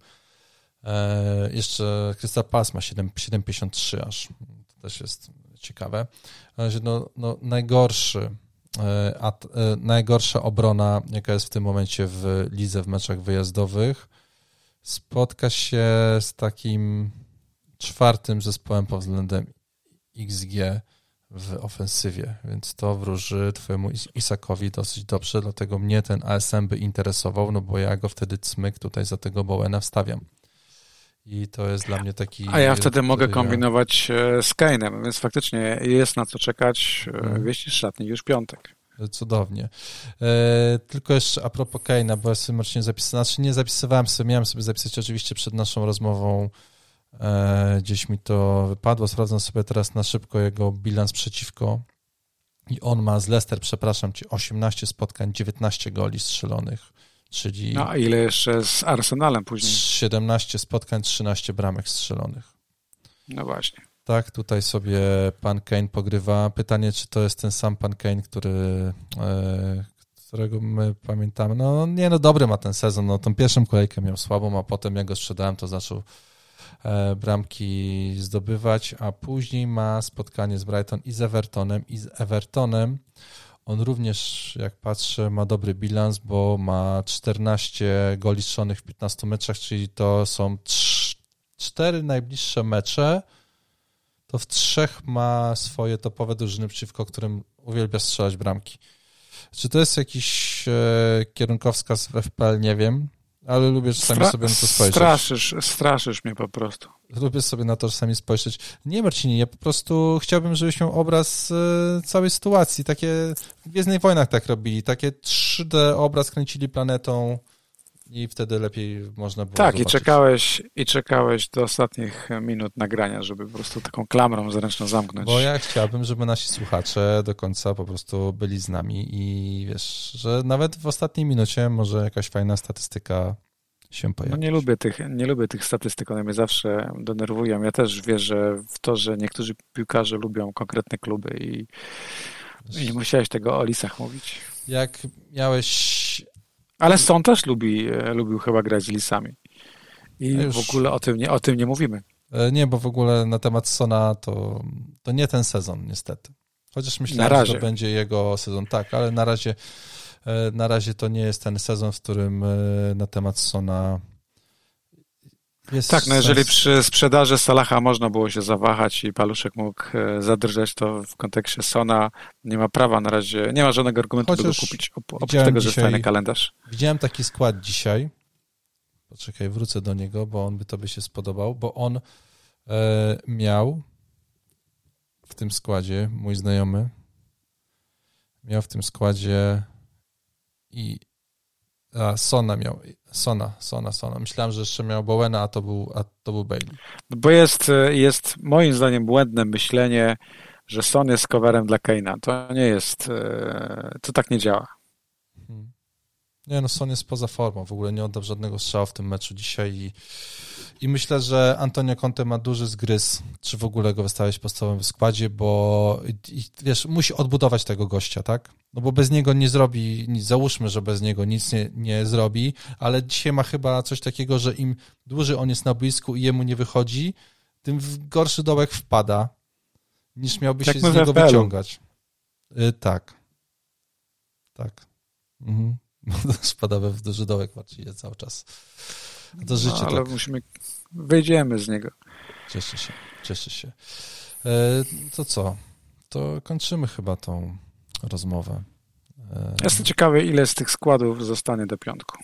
E, jeszcze Crystal Palace ma 7,53 aż. To też jest ciekawe. No, no, najgorszy, e, e, najgorsza obrona, jaka jest w tym momencie w lidze w meczach wyjazdowych, spotka się z takim czwartym zespołem pod względem XG w ofensywie, więc to wróży twojemu Isakowi dosyć dobrze, dlatego mnie ten ASM by interesował, no bo ja go wtedy cmyk tutaj za tego Bowena wstawiam. I to jest dla mnie taki... A ja wtedy mogę kombinować e, z Kane'em, więc faktycznie jest na co czekać. Hmm. Wieści z szatni już piątek. Cudownie. E, tylko jeszcze a propos Kane'a, bo ja sobie nie zapisałem, znaczy nie zapisywałem sobie, miałem sobie zapisać oczywiście przed naszą rozmową E, gdzieś mi to wypadło. Sprawdzam sobie teraz na szybko jego bilans przeciwko. I on ma z Leicester, przepraszam cię, 18 spotkań, 19 goli strzelonych, czyli. No, a ile jeszcze z Arsenalem później? 17 spotkań, 13 bramek strzelonych. No właśnie. Tak, tutaj sobie pan Kane pogrywa. Pytanie, czy to jest ten sam pan Kane, który, e, którego my pamiętamy. No nie, no dobry ma ten sezon. No, tą pierwszą kolejkę miał słabą, a potem jak go sprzedałem, to zaczął E, bramki zdobywać, a później ma spotkanie z Brighton i z Evertonem. I z Evertonem on również, jak patrzę, ma dobry bilans, bo ma 14 goli strzelonych w 15 meczach, czyli to są cztery najbliższe mecze. To w trzech ma swoje topowe drużyny, przeciwko którym uwielbia strzelać bramki. Czy to jest jakiś e, kierunkowskaz w FPL? Nie wiem ale lubię czasami Stra sobie na to spojrzeć. Straszysz, straszysz mnie po prostu. Lubię sobie na to czasami spojrzeć. Nie Marcinie, ja po prostu chciałbym, żebyś miał obraz y, całej sytuacji. Takie w Gwiezdnych Wojnach tak robili, takie 3D obraz kręcili planetą i wtedy lepiej można było Tak, zobaczyć. i czekałeś, i czekałeś do ostatnich minut nagrania, żeby po prostu taką klamrą zręczną zamknąć. Bo ja chciałbym, żeby nasi słuchacze do końca po prostu byli z nami i wiesz, że nawet w ostatniej minucie może jakaś fajna statystyka się pojawi. No nie lubię tych, nie lubię tych statystyk, one mnie zawsze denerwują. Ja też wierzę w to, że niektórzy piłkarze lubią konkretne kluby i, i nie musiałeś tego o Lisach mówić. Jak miałeś ale Son też lubi, e, lubił chyba grać z lisami. I Już... w ogóle o tym, nie, o tym nie mówimy. E, nie, bo w ogóle na temat Sona to, to nie ten sezon, niestety. Chociaż myślałem, że to będzie jego sezon, tak, ale na razie, e, na razie to nie jest ten sezon, w którym na temat Sona jest tak, no jeżeli przy sprzedaży Salaha można było się zawahać i paluszek mógł e, zadrżeć, to w kontekście Sona nie ma prawa na razie, nie ma żadnego argumentu, Chociaż by go kupić, oprócz tego, że dzisiaj, kalendarz. Widziałem taki skład dzisiaj, poczekaj, wrócę do niego, bo on by tobie się spodobał, bo on e, miał w tym składzie, mój znajomy, miał w tym składzie i a, Sona miał. Sona, Sona, Sona. Myślałem, że jeszcze miał Bowena, a to był, a to był Bailey. Bo jest, jest moim zdaniem błędne myślenie, że Son jest coverem dla Keina. To nie jest, e, to tak nie działa. Hmm. Nie, no Son jest poza formą. W ogóle nie oddał żadnego strzału w tym meczu dzisiaj i i myślę, że Antonio Conte ma duży zgryz, czy w ogóle go wystawiać w podstawowym składzie, bo i, wiesz, musi odbudować tego gościa, tak? No bo bez niego nie zrobi nic. Załóżmy, że bez niego nic nie, nie zrobi, ale dzisiaj ma chyba coś takiego, że im dłużej on jest na blisku i jemu nie wychodzi, tym w gorszy dołek wpada, niż miałby tak się z niego wyciągać. Y, tak. Tak. Mhm. Spada we w duży dołek, Marcinie, cały czas. To życie no, ale tak. musimy, wyjdziemy z niego. Cieszę się, cieszę się. E, to co? To kończymy chyba tą rozmowę. E... Jestem ciekawy, ile z tych składów zostanie do piątku.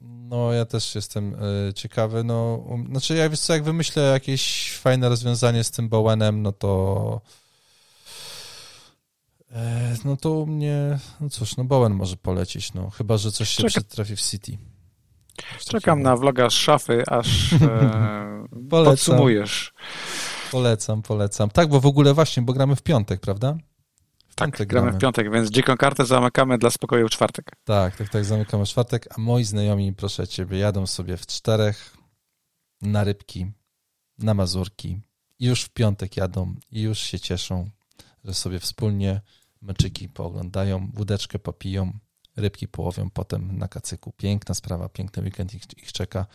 No, ja też jestem e, ciekawy. No, um, znaczy, jak wiesz co, jak wymyślę jakieś fajne rozwiązanie z tym Bowenem, no to no to u mnie, no cóż, no Bowen może polecieć, no, chyba, że coś się Czeka... przytrafi w City. Czekam na vloga z szafy, aż e, podsumujesz. Polecam, polecam. Tak, bo w ogóle właśnie, bo gramy w piątek, prawda? W tak, gramy, gramy w piątek, więc dziką kartę zamykamy dla spokoju w czwartek. Tak, tak, tak, zamykamy w czwartek, a moi znajomi, proszę ciebie, jadą sobie w czterech na rybki, na Mazurki już w piątek jadą i już się cieszą, że sobie wspólnie meczyki pooglądają, wódeczkę popiją, rybki połowią potem na kacyku. Piękna sprawa, piękny weekend ich, ich czeka.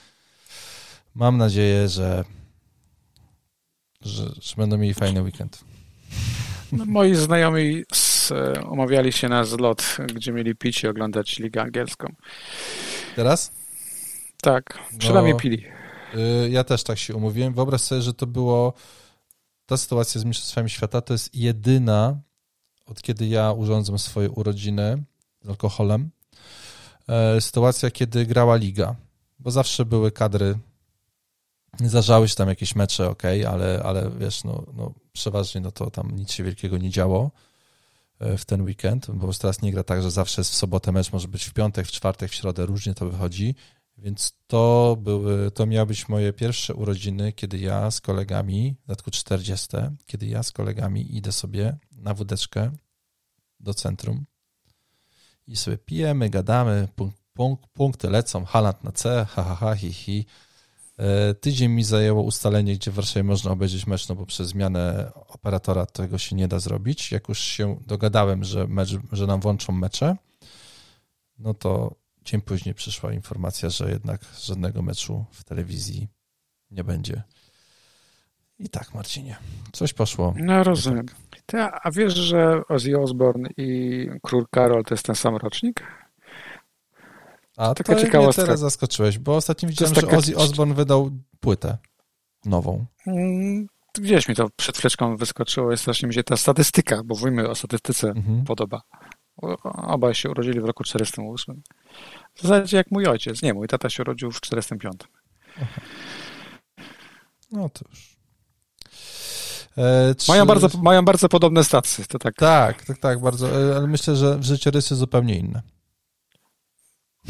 Mam nadzieję, że, że, że będą mieli fajny weekend. No, moi znajomi z, umawiali się na zlot, gdzie mieli pić i oglądać ligę angielską. Teraz? Tak, przynajmniej no, pili. Y, ja też tak się umówiłem. Wyobraź sobie, że to było ta sytuacja z Mistrzostwami Świata to jest jedyna, od kiedy ja urządzam swoje urodziny z alkoholem, e, sytuacja, kiedy grała liga. Bo zawsze były kadry, zdarzały się tam jakieś mecze, ok, ale, ale wiesz, no, no przeważnie no to tam nic się wielkiego nie działo e, w ten weekend, bo teraz nie gra tak, że zawsze jest w sobotę mecz, może być w piątek, w czwartek, w środę, różnie to wychodzi, więc to były, to miały być moje pierwsze urodziny, kiedy ja z kolegami, w dodatku 40, kiedy ja z kolegami idę sobie na wódeczkę do centrum i sobie pijemy, gadamy, punk, punk, punkty lecą, Haland na C, ha, ha, ha, hi, hi. E, tydzień mi zajęło ustalenie, gdzie w Warszawie można obejrzeć mecz, no bo przez zmianę operatora tego się nie da zrobić. Jak już się dogadałem, że, mecz, że nam włączą mecze, no to dzień później przyszła informacja, że jednak żadnego meczu w telewizji nie będzie. I tak, Marcinie, coś poszło. No rozumiem. Ty, a wiesz, że Ozzy Osbourne i Król Karol to jest ten sam rocznik? A to taka ciekawostka. teraz zaskoczyłeś, bo ostatnio widziałem, taka... że Ozzy Osbourne wydał płytę nową. Mm, gdzieś mi to przed chwileczką wyskoczyło i strasznie mi się ta statystyka, bo mówimy o statystyce, mhm. podoba. Obaj się urodzili w roku 48. W zasadzie jak mój ojciec. Nie, mój tata się urodził w 45. Aha. No już. E, czy... mają, bardzo, mają bardzo podobne stacje. To tak. tak, tak, tak, bardzo. E, ale myślę, że w życiorysy zupełnie inne.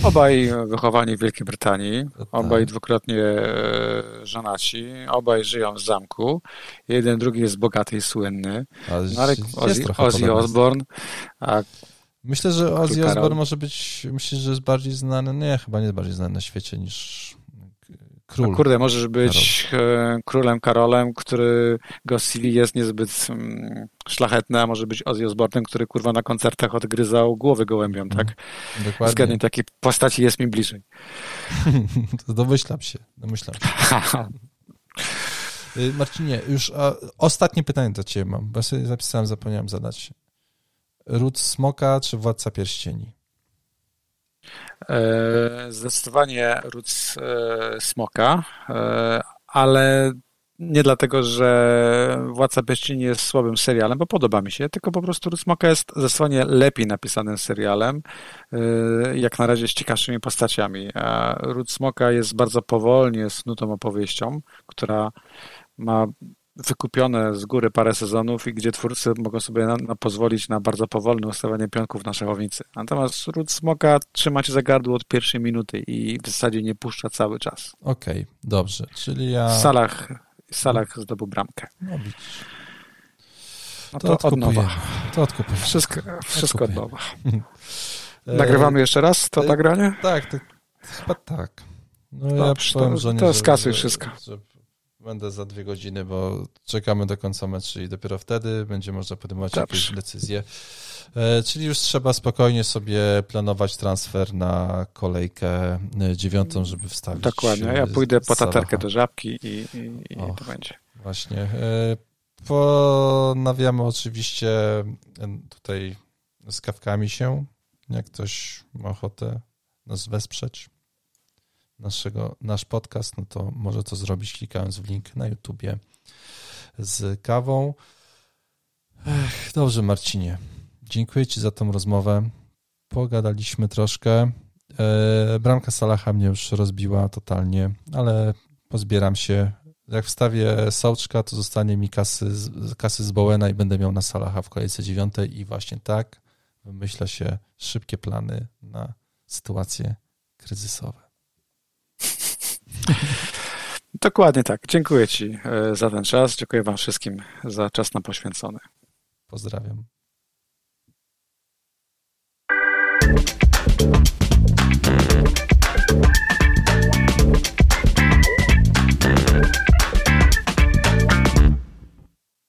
Obaj wychowani w Wielkiej Brytanii, tak. obaj dwukrotnie e, żonaci, obaj żyją w zamku. Jeden, drugi jest bogaty i słynny. Marek Ozzy, Ozzy Osbourne, a Myślę, że Ozzy Osbourne może być, myślę, że jest bardziej znany, nie, chyba nie jest bardziej znany na świecie niż król. No kurde, możesz być Karol. E, królem Karolem, który go CV jest niezbyt um, szlachetny, a może być Ozzy Osbourne, który kurwa na koncertach odgryzał głowy gołębiom, tak? Mm, dokładnie. Zgadnie takiej postaci jest mi bliżej. to domyślam się, domyślam się. Y, Marcinie, już ostatnie pytanie do ciebie mam, bo sobie zapisałem, zapomniałem zadać. Ród Smoka czy Władca Pierścieni? E, zdecydowanie Ród e, Smoka, e, ale nie dlatego, że Władca Pierścieni jest słabym serialem, bo podoba mi się, tylko po prostu Ród Smoka jest zdecydowanie lepiej napisanym serialem, jak na razie z ciekawszymi postaciami. Ród Smoka jest bardzo powolnie jest nutą opowieścią, która ma wykupione z góry parę sezonów i gdzie twórcy mogą sobie na, na pozwolić na bardzo powolne ustawianie pionków na szachownicy. Natomiast Ród Smoka trzyma cię za gardło od pierwszej minuty i w zasadzie nie puszcza cały czas. Okej, okay, dobrze, czyli ja... W salach, w salach zdobył bramkę. No widzisz. No to, to od nowa. To odkupuję. Wszystko, wszystko od nowa. Nagrywamy jeszcze raz to nagranie? Tak, tak, chyba tak. No Dobrze, ja powiem, to, to skasuj wszystko. Że, Będę za dwie godziny, bo czekamy do końca meczu i dopiero wtedy będzie można podejmować Dobrze. jakieś decyzje. E, czyli już trzeba spokojnie sobie planować transfer na kolejkę e, dziewiątą, żeby wstawić. Dokładnie. Ja pójdę po taterkę do żabki i, i, i Och, to będzie. Właśnie. E, ponawiamy oczywiście tutaj z kawkami się, jak ktoś ma ochotę nas wesprzeć naszego, nasz podcast, no to może to zrobić klikając w link na YouTubie z kawą. Ech, dobrze, Marcinie. Dziękuję Ci za tą rozmowę. Pogadaliśmy troszkę. E, bramka Salaha mnie już rozbiła totalnie, ale pozbieram się. Jak wstawię Sołczka, to zostanie mi kasy, kasy z Bowena i będę miał na Salaha w kolejce dziewiątej i właśnie tak wymyśla się szybkie plany na sytuacje kryzysowe. Dokładnie tak. Dziękuję Ci e, za ten czas. Dziękuję Wam wszystkim za czas nam poświęcony. Pozdrawiam.